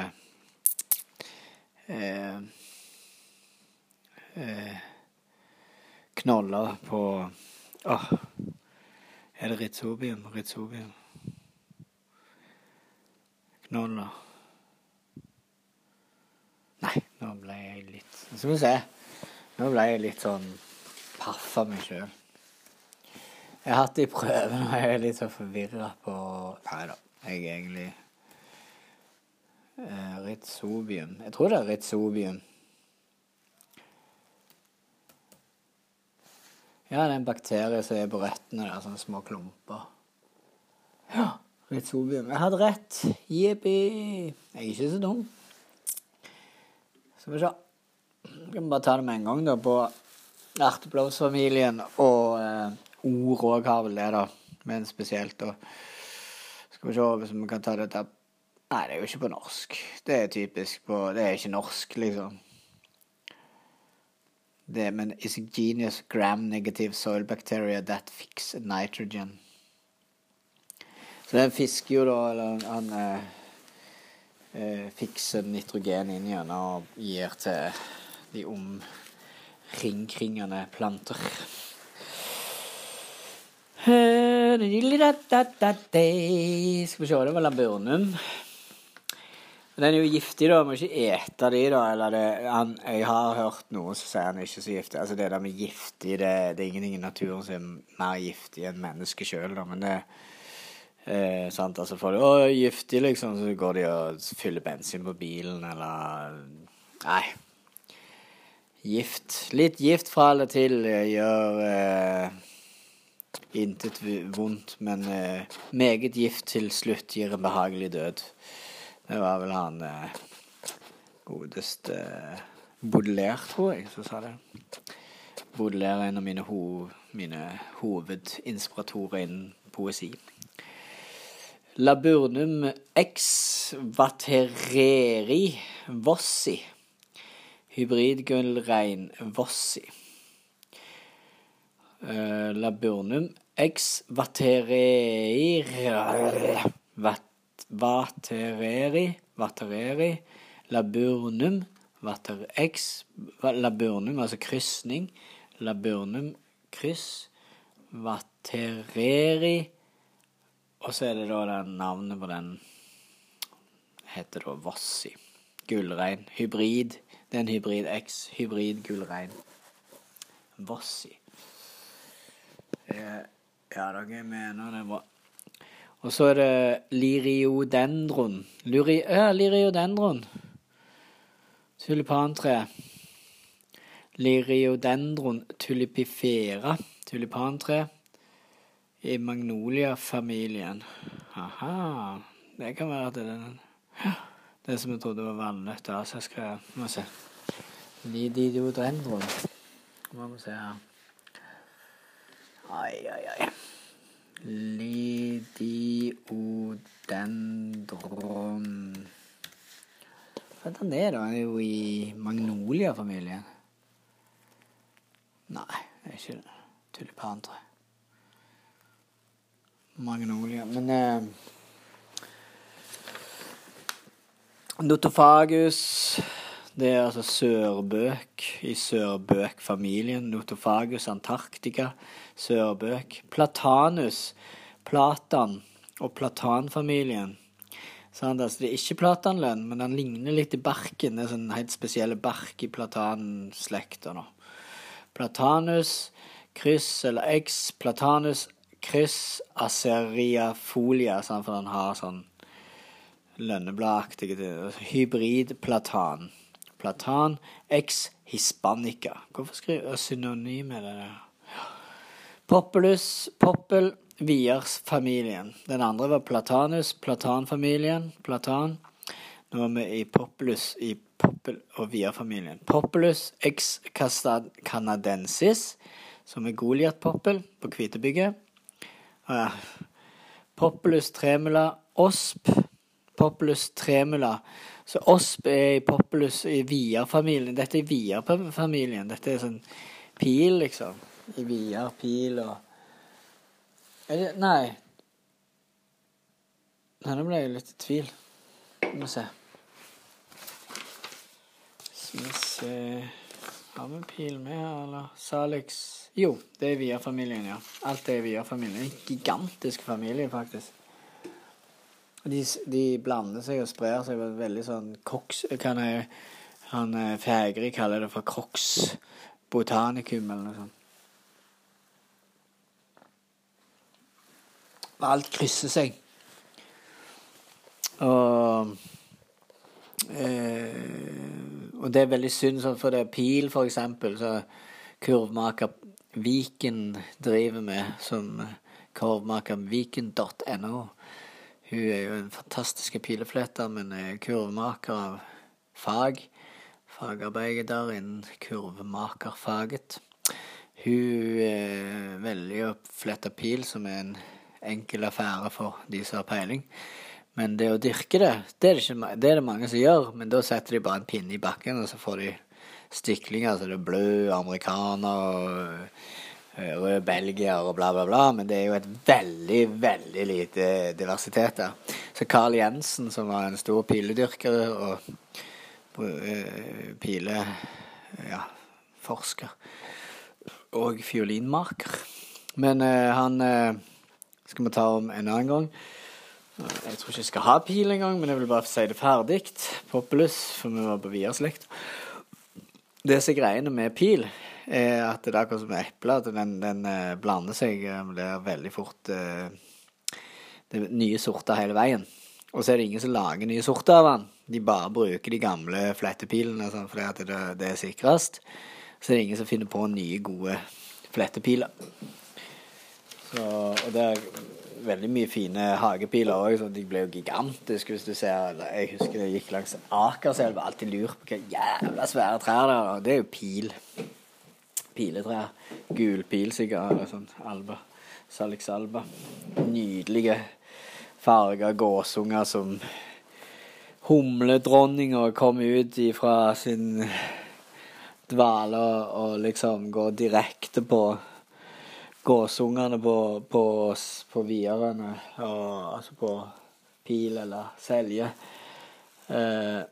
eh, eh, knoller på Åh, er det ritsobium? Ritsobium. Knoller. Nei, nå ble jeg litt Skal vi se. Nå ble jeg litt sånn paff av meg sjøl. Jeg har hatt det i prøven, og jeg er litt så forvirra på Nei da, jeg er egentlig eh, Ritzobium. Jeg tror det er ritzobium. Ja, det er en bakterie som er på røttene der, sånne små klumper. Ja, ritzobium. Jeg hadde rett. Jippi. Jeg er ikke så dum. Skal vi se. Vi kan bare ta det med en gang, da, på erteblomstfamilien. Og eh, ord òg har vel det, da. Men spesielt, da. Skal vi se hvis vi kan ta dette Nei, det er jo ikke på norsk. Det er typisk på Det er ikke norsk, liksom. det, men is a genius gram-negative soil bacteria that fix nitrogen. Så den fisker jo da, eller han eh, eh, fikser nitrogen inn gjennom og gir til de omringkringende planter. Skal vi se, det var laburnum. Den er jo giftig, da. Må ikke ete de, da. Eller det, han, jeg har hørt noen som sier han er ikke så giftig. Altså Det der med giftig, det, det er ingenting i naturen som er mer giftig enn mennesket sjøl, da. Men det eh, sant, altså Får de 'Å, giftig', liksom, så går de og fyller bensin på bilen, eller Nei. Gift. Litt gift fra eller til gjør eh, intet vondt, men eh, meget gift til slutt gir en behagelig død. Det var vel han eh, godeste eh, Baudelaire, tror jeg, som sa det. Baudelaire er en av mine, ho mine hovedinspiratorer innen poesi. Laburnum ex vatereri vossi. Hybridgullrein vossi. Uh, laburnum ex vatereri Vatereri Vatereri Laburnum vater, ex Laburnum, altså krysning. Laburnum kryss. Vatereri Og så er det da den navnet på den heter da Vossi. Gullrein. Hybrid. Det er en hybrid X. Hybrid gullrein. Vossi. Eh, ja, dere mener det er bra. Og så er det liriodendron. Luri, ja, liriodendron. Tulipantre. Liriodendron tulipifera. Tulipantre i magnolia-familien. Aha. Det kan være at det er den Det som jeg trodde var valnøtt. Altså, jeg skal Må se. Liriodendron. Må vi se her. Ai, ai, ai. Lidiodendron Hva er det, da? Er jo i magnolia-familien. Nei, det er ikke det. Tulipan, tror jeg. Magnolia Men eh, Notofagus det er altså sørbøk i sørbøkfamilien. Notofagus antarctica, sørbøk. Platanus, platan og platanfamilien. Sånn, altså, det er ikke platanlønn, men den ligner litt i barken. Det er sånn helt spesielle bark i platanslekta nå. Platanus, kryss eller X, platanus, kryss, aceriafolia, sånn, for den har sånn lønnebladaktige Hybridplatan. Platan ex hispanica. Hvorfor skriver jeg synonym med det der? Populus, poppel, Viers-familien. Den andre var Platanus, platanfamilien. Platan. Nå er vi i Populus i Poppel og Vier-familien. Populus ex canadensis, som er Goliat-poppel på Kvitebygget. Uh, Populus tremula osp. Populus tremula så Osp er i Populus i VIA-familien, Dette er Via-familien. Dette er sånn pil, liksom. I VIA-pil og det. Nei, nå ble jeg litt i tvil. Vi må se. Skal vi se Har vi pil med her, eller? Salix Jo, det er Via-familien, ja. Alt er Via-familien. En gigantisk familie, faktisk. De, de, blander seg og sprer seg på veldig sånn koks... Kan jeg, han eh, Fægri kaller det for crocs botanicum eller noe sånt. Alt krysser seg. Og eh, Og det er veldig synd, sånn, for det er Pil, for eksempel, så kurvmaker Viken driver med, som kurvmaker viken.no. Hun er jo en fantastisk pilefletter, men er kurvemaker av fag. Fagarbeider innen kurvemakerfaget. Hun eh, velger å flette pil, som er en enkel affære for de som har peiling. Men det å dyrke det, det er det, ikke, det er det mange som gjør. Men da setter de bare en pinne i bakken, og så får de stiklinger. Så det er blø, amerikaner, eh, rød belgier og bla, bla, bla. Men det er jo et veldig, veldig lite diversitet der. Så Carl Jensen, som var en stor piledyrker og eh, pileforsker og fiolinmaker. Men eh, han eh, skal vi ta om en annen gang. Jeg tror ikke jeg skal ha pil engang, men jeg vil bare si det ferdig. Populus, for vi var på Vierslekt. Det som er greiene med pil, er at det er akkurat som eple, at den, den uh, blander seg blir Det er veldig fort Det er nye sorter hele veien. Og så er det ingen som lager nye sorter av den. De bare bruker de gamle flettepilene sånn, fordi det, det er sikrest. Så er det ingen som finner på nye, gode flettepiler. Så, og det er veldig mye fine hagepiler òg. De ble jo gigantiske hvis du ser Jeg husker jeg gikk langs Akerselva og alltid lurt på hva jævla svære trær det er. Det er jo pil. Piletrær. Gul sikkert. Eller sånn alba. Salix alba. Nydelige farger gåsunger som humledronninga kom ut ifra sin dvale og liksom går direkte på gåsungene på, på, på viderne, og, altså på pil eller selje. Eh,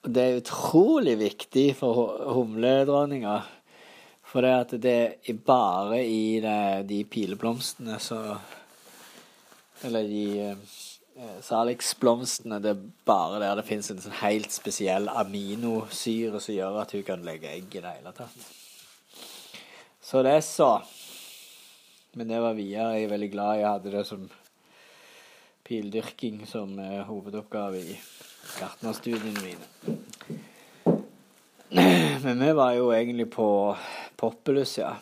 det er utrolig viktig for humledronninga. For det at det er bare i det, de pileblomstene så Eller de eh, salixblomstene, det er bare der det fins en sånn helt spesiell aminosyre som gjør at hun kan legge egg i det hele tatt. Så det er så. Men det var videre. Jeg er veldig glad jeg hadde det som pildyrking som eh, hovedoppgave i gartnerstudiene mine. Men vi var jo egentlig på Populus, ja.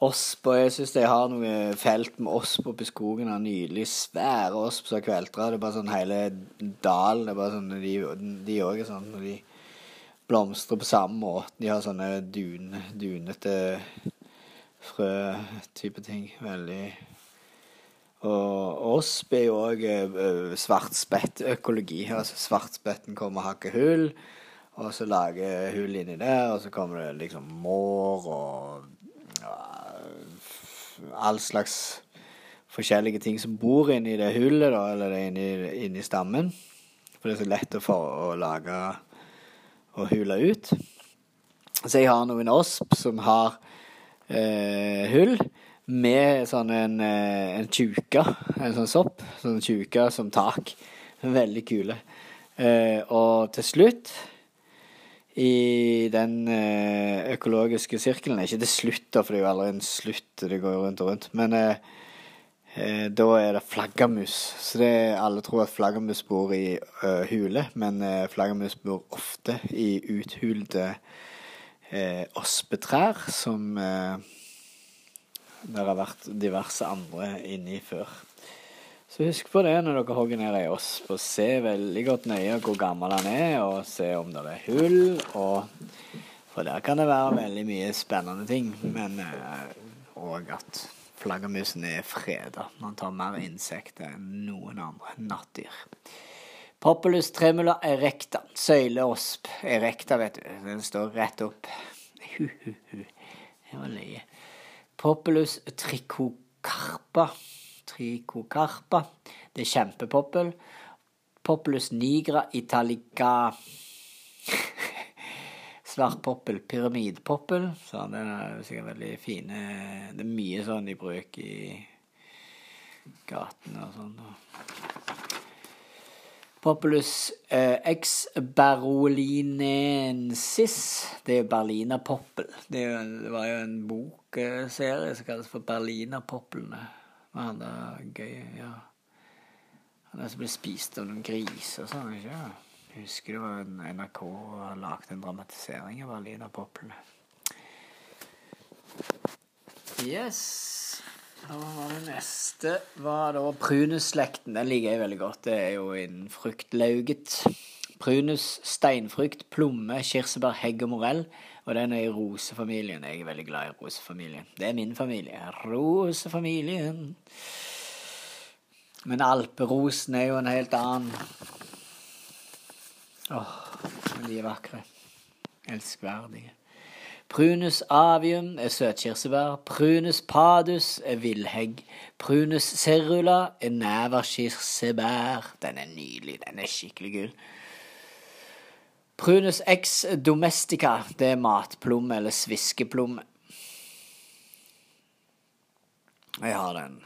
Osp, og jeg syns de har noe felt med osp oppe i skogen. Av nydelig svære osp som kveltrer. Det er bare sånn hele dalen. Det er bare sånn, De òg er sånn når de blomstrer på samme måte. De har sånne dun, dunete frø-type ting. Veldig Og osp er jo òg uh, svartspettøkologi. Altså svartspetten kommer og hakker hull, og så lager hull inni der, og så kommer det liksom mår og uh, all slags forskjellige ting som bor inni det hullet, da, eller inni, inni stammen. For det er så lett å, få, å lage og hule ut. Så jeg har noen osp som har eh, hull med sånn en, eh, en tjuka, en sånn sopp, sånn tjuka som tak. Veldig kule. Eh, og til slutt i den eh, økologiske sirkelen Ikke til slutt, da, for det er jo aldri en slutt, det går rundt og rundt. Men eh, Eh, da er det flaggermus. Så det, alle tror at flaggermus bor i ø, hule, men flaggermus bor ofte i uthulte ospetrær som det har vært diverse andre inni før. Så husk på det når dere hogger ned ei osp, og se veldig godt nøye hvor gammel den er, og se om det er hull. Og, for der kan det være veldig mye spennende ting, men òg at Flaggermusen er freda. Man tar mer insekter enn noen andre nattdyr. Populus tremula erecta. Søyleosp erecta, vet du. Den står rett opp. Det var løye. Populus tricocarpa. Tricocarpa. Det er kjempepoppel. Populus nigra italica Svartpoppel, pyramidpoppel. Så den er sikkert veldig fine Det er mye sånn de bruker i gatene og sånn. Populus eh, ex barolinensis. Det er berlinerpoppel. Det, det var jo en bokserie som kalles for Berlinerpoplene. Han er gøy, ja. Han er som ble spist av noen griser og sånn, ikke sant? Jeg husker det var en NRK lagde en dramatisering av Berlinerpoplene. Poplene. Yes. Det neste var da prunusslekten. Den liker jeg veldig godt. Det er jo innen fruktlauget. Prunus, steinfrukt, plomme, kirsebær, hegg og morell. Og den er i rosefamilien. Jeg er veldig glad i rosefamilien. Det er min familie. Rosefamilien. Men alperosen er jo en helt annen Åh, Men de er vakre. Elskverdige. Prunus avium er søtkirsebær. Prunus padus er villhegg. Prunus cerula er neverkirsebær. Den er nydelig. Den er skikkelig gul. Prunus ex domestica, det er matplomme eller sviskeplomme. Jeg har den.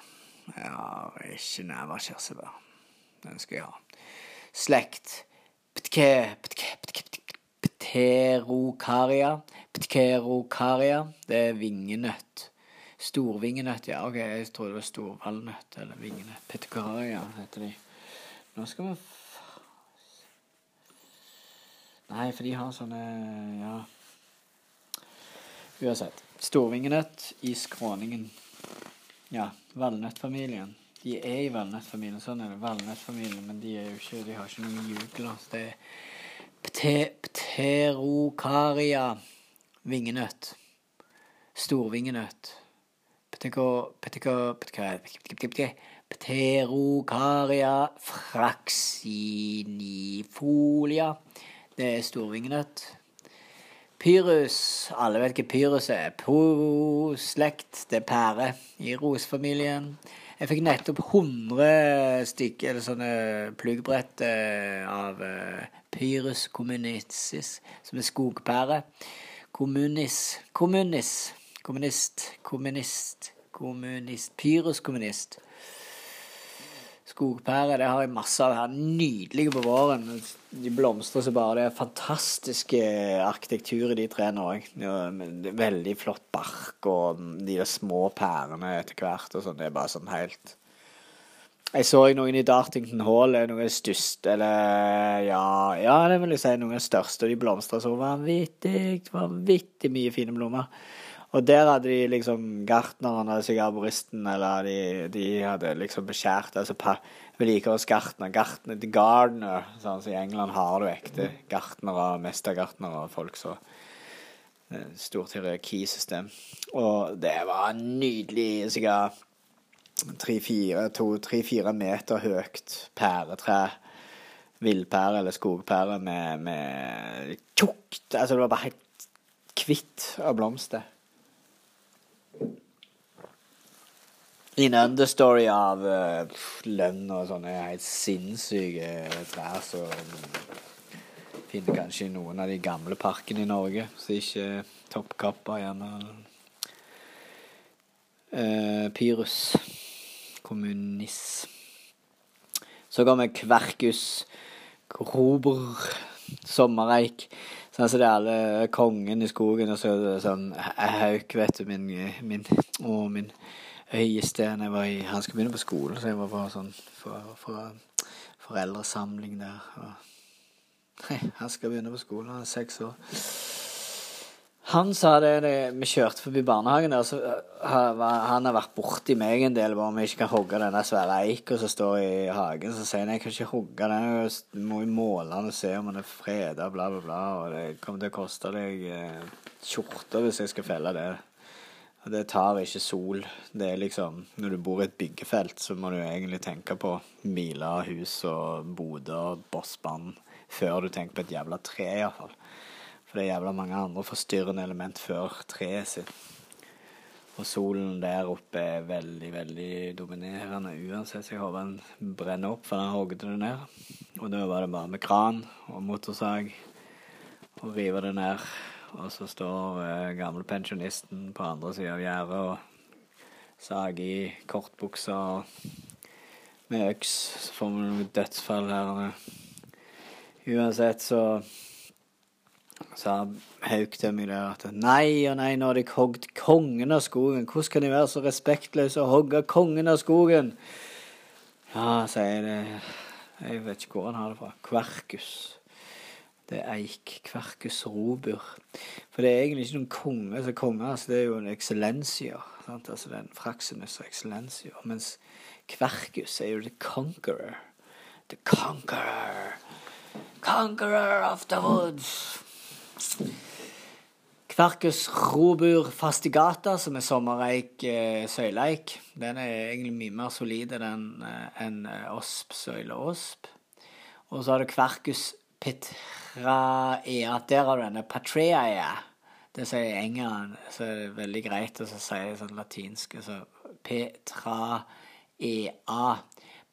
Jeg har ikke neverkirsebær. Den skal jeg ha. Slekt. Ptke, ptke, ptke, Pterokaria. Pterokaria, det er vingenøtt. Storvingenøtt, ja. Ok, jeg tror det var storvalnøtt eller vingenøtt. Pterokaria heter de. Nå skal vi Nei, for de har sånne Ja. Uansett. Storvingenøtt i skråningen. Ja, valnøttfamilien. De er i valnøttfamilien. Sånn er det. Valnøttfamilien, men de er jo ikke De har ikke noen jugler. Det er pte, pterokaria vingenøtt. Storvingenøtt. Pterokaria fraxinifolia. Det er storvingenøtt. Pyrus. Alle vet hva pyrus er. Po-slekt. Det er pære i rosefamilien. Jeg fikk nettopp 100 stykker, eller sånne pluggbrett eh, av eh, Pyrus communicis, som er skogpære. Kommunis, kommunis, kommunist, kommunist, kommunist. pyruskommunist. Skogpære det har jeg masse av her. Nydelige på våren. De blomstrer så bare. Det er fantastiske arkitektur i de trærne òg. Veldig flott bark og de der små pærene etter hvert. og sånn. Det er bare sånn helt Jeg så noen i Dartington Hall, er noen største Eller ja, ja, det vil jeg si noen av de største. Og de blomstra så vanvittig, vanvittig mye fine blomster. Og der hadde de liksom gartneren, altså sigarboristen eller de, de, hadde liksom beskjært altså vedlikeholdsgartner. Gartner, the gardener. Sånn, så I England har du ekte gartnere, mestergartnere, folk så Stort hierarkisystem. Og det var nydelig. Sikkert tre-fire meter høyt pæretre. Villpære eller skogpære med, med tjukt Altså, det var bare helt kvitt av blomster. En understory av uh, lønn og sånne helt sinnssyke trær som finner kanskje i noen av de gamle parkene i Norge, så ikke toppkappa gjerne. Uh, Pyrus. Kommunist. Så kommer Kverkus. Grober. Sommereik. Sånn som det er alle kongen i skogen, og så sånn hauk, vet du, min, min, å, min høyeste jeg var i Han skulle begynne på skolen, så jeg var på sånn for, for, foreldresamling der. Og, han skal begynne på skolen, han er seks år. Han sa det, det Vi kjørte forbi barnehagen der, så han har vært borti meg en del om vi ikke kan hogge denne svære eika som står i hagen. Så sier han jeg kan ikke hogge den, jeg må måle den og se om den er freda, bla, bla, bla. Og det kommer til å koste deg eh, hvis jeg skal felle det. Og det tar ikke sol. Det er liksom Når du bor i et byggefelt, så må du egentlig tenke på miler, hus og boder bossband, før du tenker på et jævla tre, iallfall. For det er jævla mange andre forstyrrende element før treet sitt. Og solen der oppe er veldig, veldig dominerende uansett. Så jeg håper den brenner opp, for den hogde det ned. Og da var det bare med kran og motorsag og rive det ned. Og så står eh, gamle pensjonisten på andre sida av gjerdet og sager i kortbuksa med øks. Så får vi noe dødsfall her. Uansett så sa Hauk til meg der at nei og nei, nå har de hogd kongen av skogen. Hvordan kan de være så respektløse og hogge kongen av skogen? Ja, sier det. Jeg vet ikke hvor han har det fra. Kverkus. Det er eik, kverkus, robur. For det er egentlig ikke noen konge. Altså, konge altså, det er jo en excellensier. Sant? Altså, det er en fraximus og excellensier. Mens kverkus er jo the conqueror. The conqueror. Conqueror of the woods. Kverkus robur fastigata, som er sommereik eh, søyleik, den er egentlig mye mer solid enn en, eh, osp søyle osp. Og så har du kverkus pet Petraea. Der har du denne. patreae. Det sier engelen, så er det veldig greit å si det sånn latinsk. Så Petraea.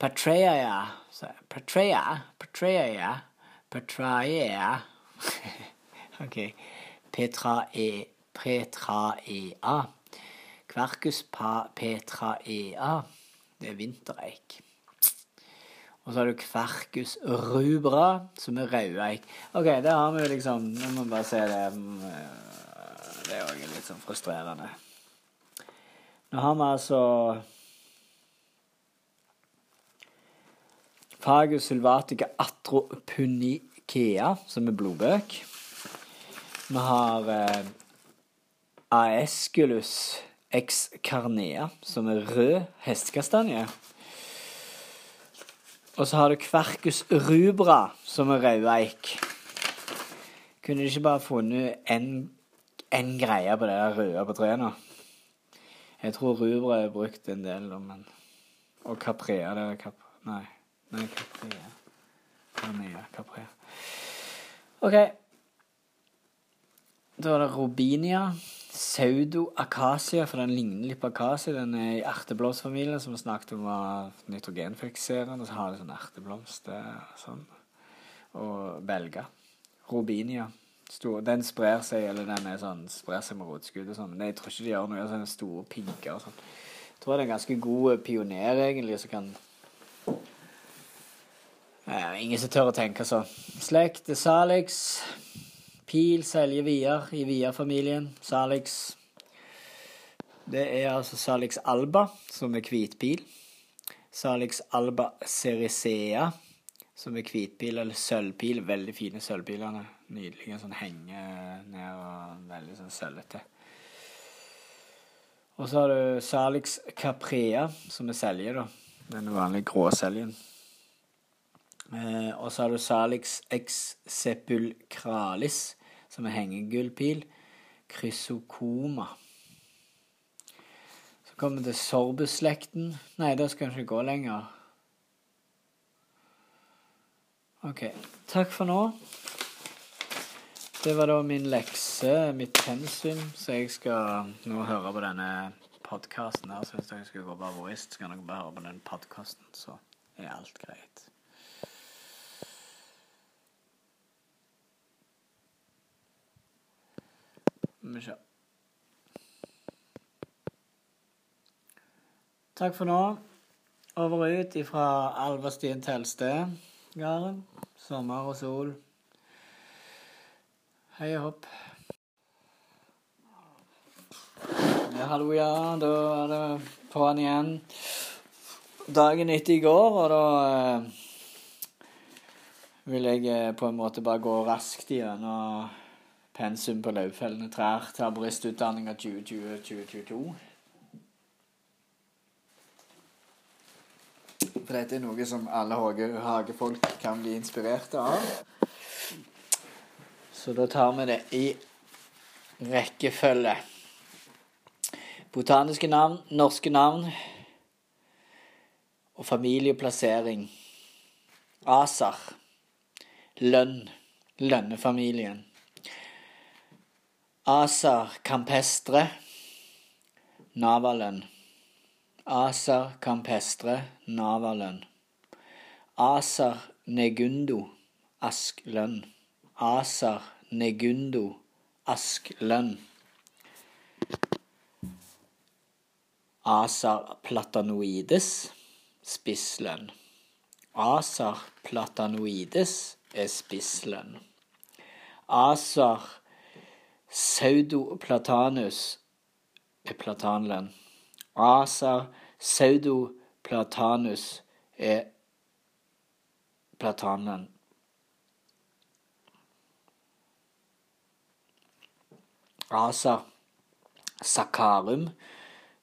Patreae. Patreae. Patreae. Patreia. OK. Petrae. Petraea. Kverkus petraea. Det er vintereik. Og så har du Kverkus rubra, som er rødeik. OK, det har vi jo liksom Nå må vi bare se det. Det er òg litt sånn frustrerende. Nå har vi altså Fagus sylvatica atropunikea, som er blodbøk. Vi har eh, Aesculus excarnea, som er rød hestekastanje. Og så har du Kverkus rubra, som er rødeik. Kunne de ikke bare funnet én greie på det der røde på treet nå? Jeg tror rubra er brukt en del, men Og caprea, det er kap... Nei. Nei, caprea. Caprea. caprea. OK. Da er det robinia. Saudo akasia, for den ligner litt på akasia. Den er i erteblomstfamilien, som vi snakket om var nitrogenfikserende. Så har de sånn erteblomst sånn. Og belga. Robinia. Stor, den sprer seg, eller den er sånn, sprer seg med rotskudd og sånn. Men jeg tror ikke de gjør noe. Sånne store pinker og sånn. Jeg tror det er en ganske god pioner, egentlig, som kan eh, Ingen som tør å tenke så. Slekt Salix. Pil selger Vier i Vier-familien. Salix Det er altså Salix alba, som er hvitpil. Salix alba CERICEA som er hvitpil eller sølvpil. Veldig fine sølvpilene. Nydelige. Sånn henger ned og veldig sånn sølvete. Og så har du Salix caprea, som er selje, da. Den vanlige gråseljen. Eh, og så har du Salix ex sepulcralis, som er hengegullpil. Krysokoma. Så kommer det sorbusslekten. Nei, da skal den ikke gå lenger. OK. Takk for nå. Det var da min lekse, mitt pensum, så jeg skal nå høre på denne podkasten her. Så hvis dere skal gå bare Voice, så kan dere bare høre på den podkasten, så er alt greit. Se. Takk for nå. Over og ut ifra Alverstien Telsted, gården. Sommer og sol. Hei og hopp. Ja, hallo, ja. Da er det på'n igjen. Dagen etter i går, og da eh, vil jeg eh, på en måte bare gå raskt gjennom pensum på Lauvfellene trær til arboristutdanninga 2020-2022. For dette er noe som alle hagefolk kan bli inspirerte av. Så da tar vi det i rekkefølge. Botaniske navn, norske navn og familieplassering. ASAR. Lønn. Lønnefamilien. Asar campestre, Navalen. Asar campestre, Navalen. Asar negundo, Asklønn. Asar negundo, Asklønn. Asar platanoides, spisslønn. Asar platanoides er spisslønn. Asar Pseudoplatanus er platanlønn. Acer pseudoplatanus er platanlønn. Acer Sakarum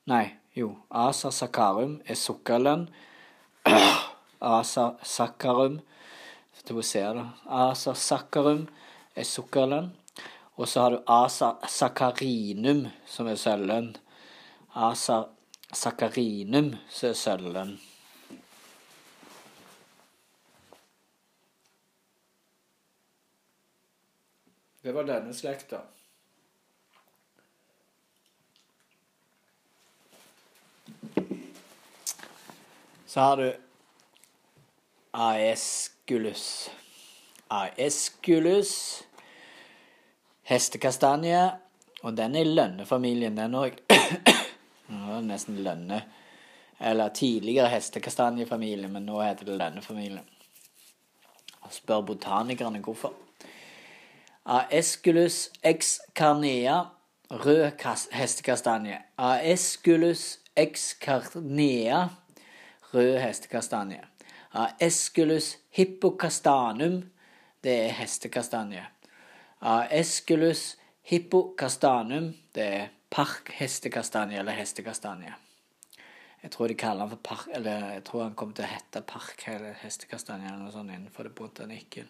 Nei, jo. Acer Sakarum er sukkerlønn. Acer Sakarum To ser det. Acer Sakarum er sukkerlønn. Og så har du asa sakarinum, som er sølven. Asa sakarinum, som er sølven. Det var denne slekta. Så har du Aesculus. Aesculus, hestekastanje, og den er i lønnefamilien, den òg. nesten lønne. Eller tidligere hestekastanjefamilie, men nå heter det lønnefamilien. Og spør botanikerne hvorfor. Aesculus ex carnea, rød hestekastanje. Aesculus ex carnea, rød hestekastanje. Aesculus hippocastanum, det er hestekastanje. Aesculus hippocastanum, det er parkhestekastanje eller hestekastanje. Jeg tror de kaller han for park, eller jeg tror han kommer til å hete park eller hestekastanje eller noe sånt innenfor det botanikken.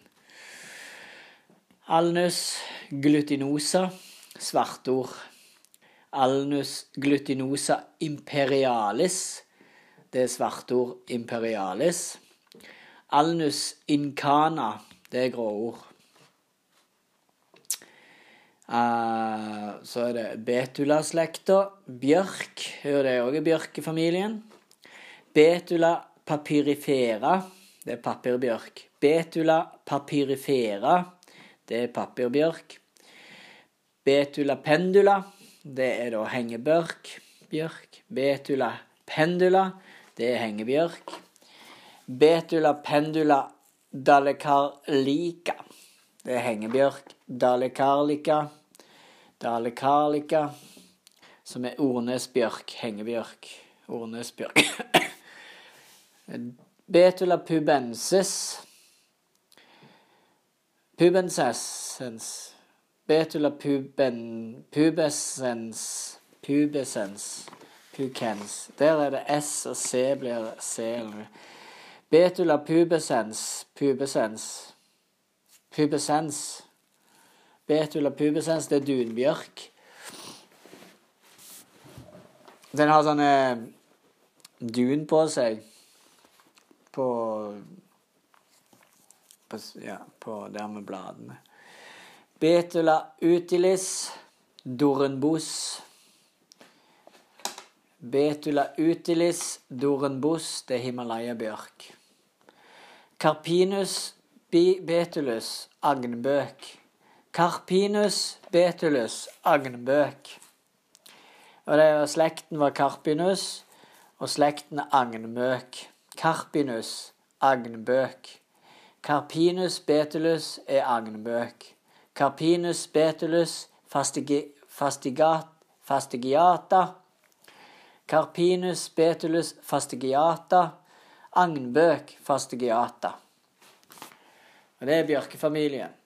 Alnus glutinosa, svartord. Alnus glutinosa imperialis, det er svartord imperialis. Alnus incana, det er gråord. Eh, så er det Betula-slekta. Bjørk, hører det òg i bjørkefamilien. Betula papyrifera, det er papirbjørk. Betula papyrifera, det er papirbjørk. Betula pendula, det er da hengebjørk. Bjørk. Betula pendula, det er hengebjørk. Betula pendula dalekarlika. det er hengebjørk. Dalecarlica, dalecarlica, som er Ornesbjørk, hengebjørk. Ornesbjørk. Betula pubensis. Pubensessens. Betula puben, pubesens. Pubesens. Pukens. Der er det S og C blir C. Betula pubesens. Pubesens. Pubescens. Betula pubescens, det er dunbjørk. Den har sånne dun på seg. På på, ja, på der med bladene. Betula utilis, dorenbos. Betula utilis, dorenbos, det er Himalaya-bjørk. Carpinus betulus, agnbøk. Carpinus betulus, agnbøk. Og det var slekten var Carpinus, og slekten agnbøk. Carpinus, agnbøk. Carpinus betulus er agnbøk. Carpinus betulus fastigi, fastigiata. Carpinus betulus fastigiata. Agnbøk fastigiata. Og det er bjørkefamilien.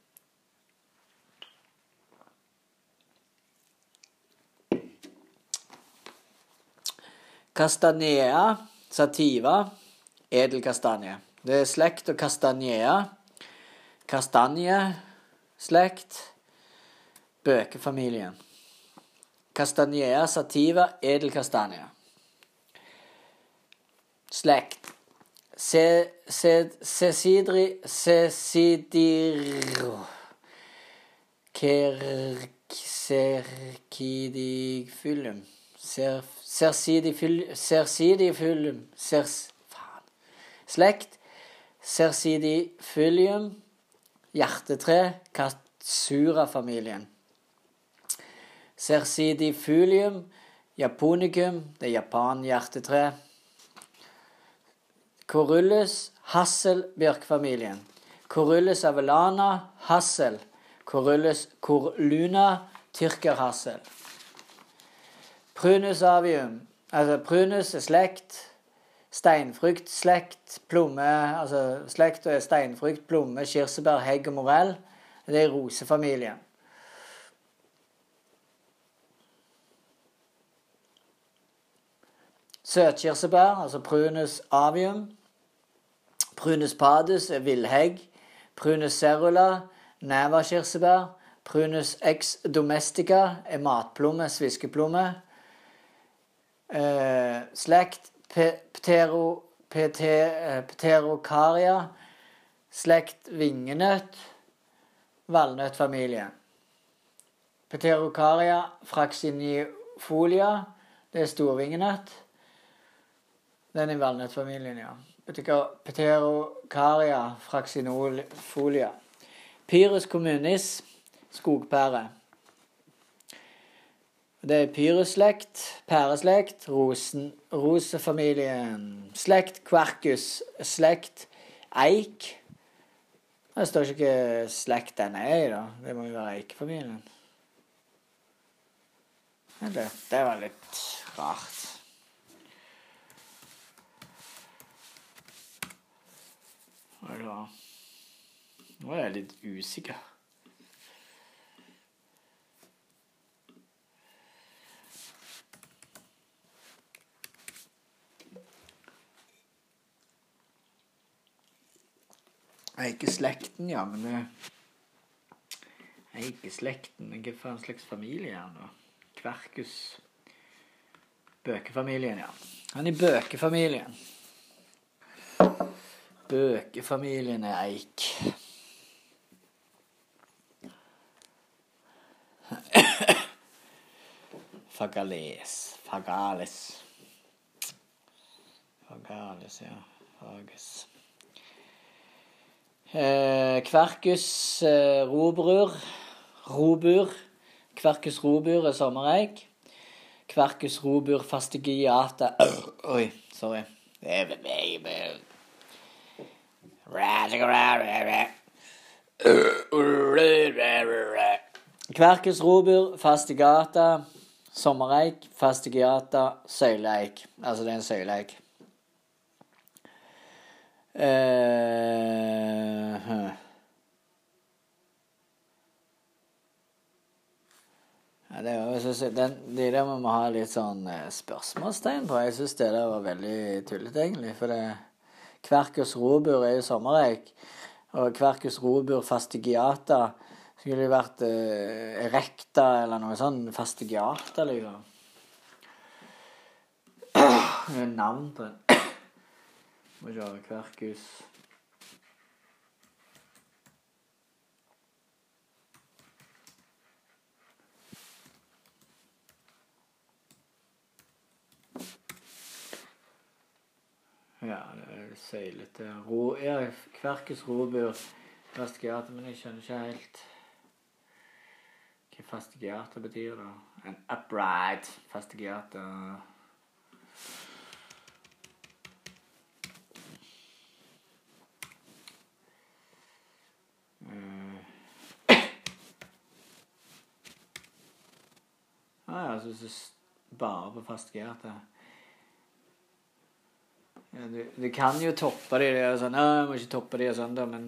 Castanea sativa, edelkastanje. Det er slekt og castanea. Kastanje-slekt. Bøkefamilien. Castanea sativa, edelkastanje. Slekt. Se, se, sesidri, sesidir... Sersidifyllum. Sers... Faen. Slekt. Sersidifyllium. Hjertetre. Katsura-familien. Sersidifylium. Japonicum. Det er japan-hjertetre. Corullus. hasselbjørkfamilien. Corullus avelana Hassel. Corullus corluna. Tyrkerhassel. Prunus avium. Altså, prunus er slekt. Steinfrukt, slekt, plomme Altså slekt er steinfrukt, plomme, kirsebær, hegg og morell. Det er rosefamilien. Søtkirsebær, altså prunus avium. Prunus padus er villhegg. Prunus cerula, nevakirsebær. Prunus ex domestica er matplomme, sviskeplomme. Eh, slekt ptero, pete- eh, pterokaria. Slekt vingenøtt. valnøttfamilie. Pterocaria fraxinifolia. Det er storvingenøtt. Den er valnøttfamilien, ja. Pterokaria Pterocaria fraxinofolia. Pyrus communis, skogpære. Det er pyrusslekt, pæreslekt, rosen, rosefamilien, slekt, kverkus, slekt, eik. Det står ikke hva slekt den er i, da. Det må jo være eikefamilien. Eller, det var litt rart. Hva er det litt Nå jeg er ikke slekten, ja, men jeg er ikke slekten, men hva en slags familie er han? Kverkus Bøkefamilien, ja. Han er i bøkefamilien. Bøkefamilien er eik. Fagales. Fagales. Fagales, ja. Fages. Eh, Kverkus Robur robrur. Robur. Kverkus robur er sommereik. Kverkus robur fastigiata Oi, sorry. Kverkus robur fastigata sommereik fastigiata søyleik. Altså det er en søyleik. Eh. Ja, det er jo, den, de der må vi ha litt sånn eh, spørsmålstegn på. Jeg syns det der var veldig tullete, egentlig. For det Kverkus robur er jo sommereik. Og Kverkus robur fastigiata skulle jo vært eh, erekta eller noe sånn. Fastigiata, liksom. Det er navn på den. Må ha Kverkus Ja, det er seilete. Ro, ja, Kverkus råbør. fastigiata, men jeg skjønner ikke helt hva fastigiata betyr, da. En upright fastigiata. Ah, ja, så det er bare på fastigiata. Ja, du, du kan jo toppe de og sånn, «Å, jeg må ikke toppe de og sånn da, men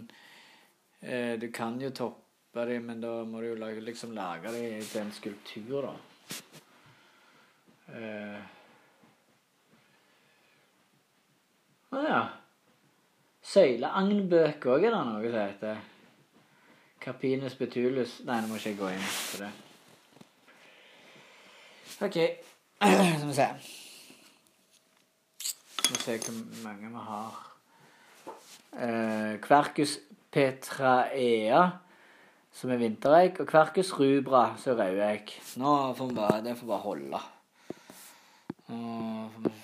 eh, du kan jo toppe de, men da må du jo lage, liksom lage de til en skulptur, da. Eh. Ah, ja. Søyleagnbøker òg er det noe som heter. Capinus betulus Nei, nå må ikke jeg gå inn på det. OK. Skal vi se. Skal vi se hvor mange vi har. Eh, Kverkus petraea, som er vintereik, og Kverkus rubra, som er rødeik. Nå får vi bare Det får bare holde. Nå får vi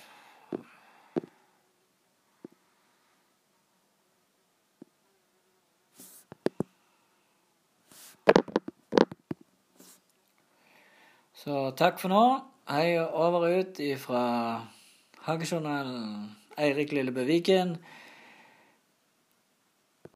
Så takk for nå. Hei og over og ut ifra Hagejournalen. Eirik Lillebø Viken.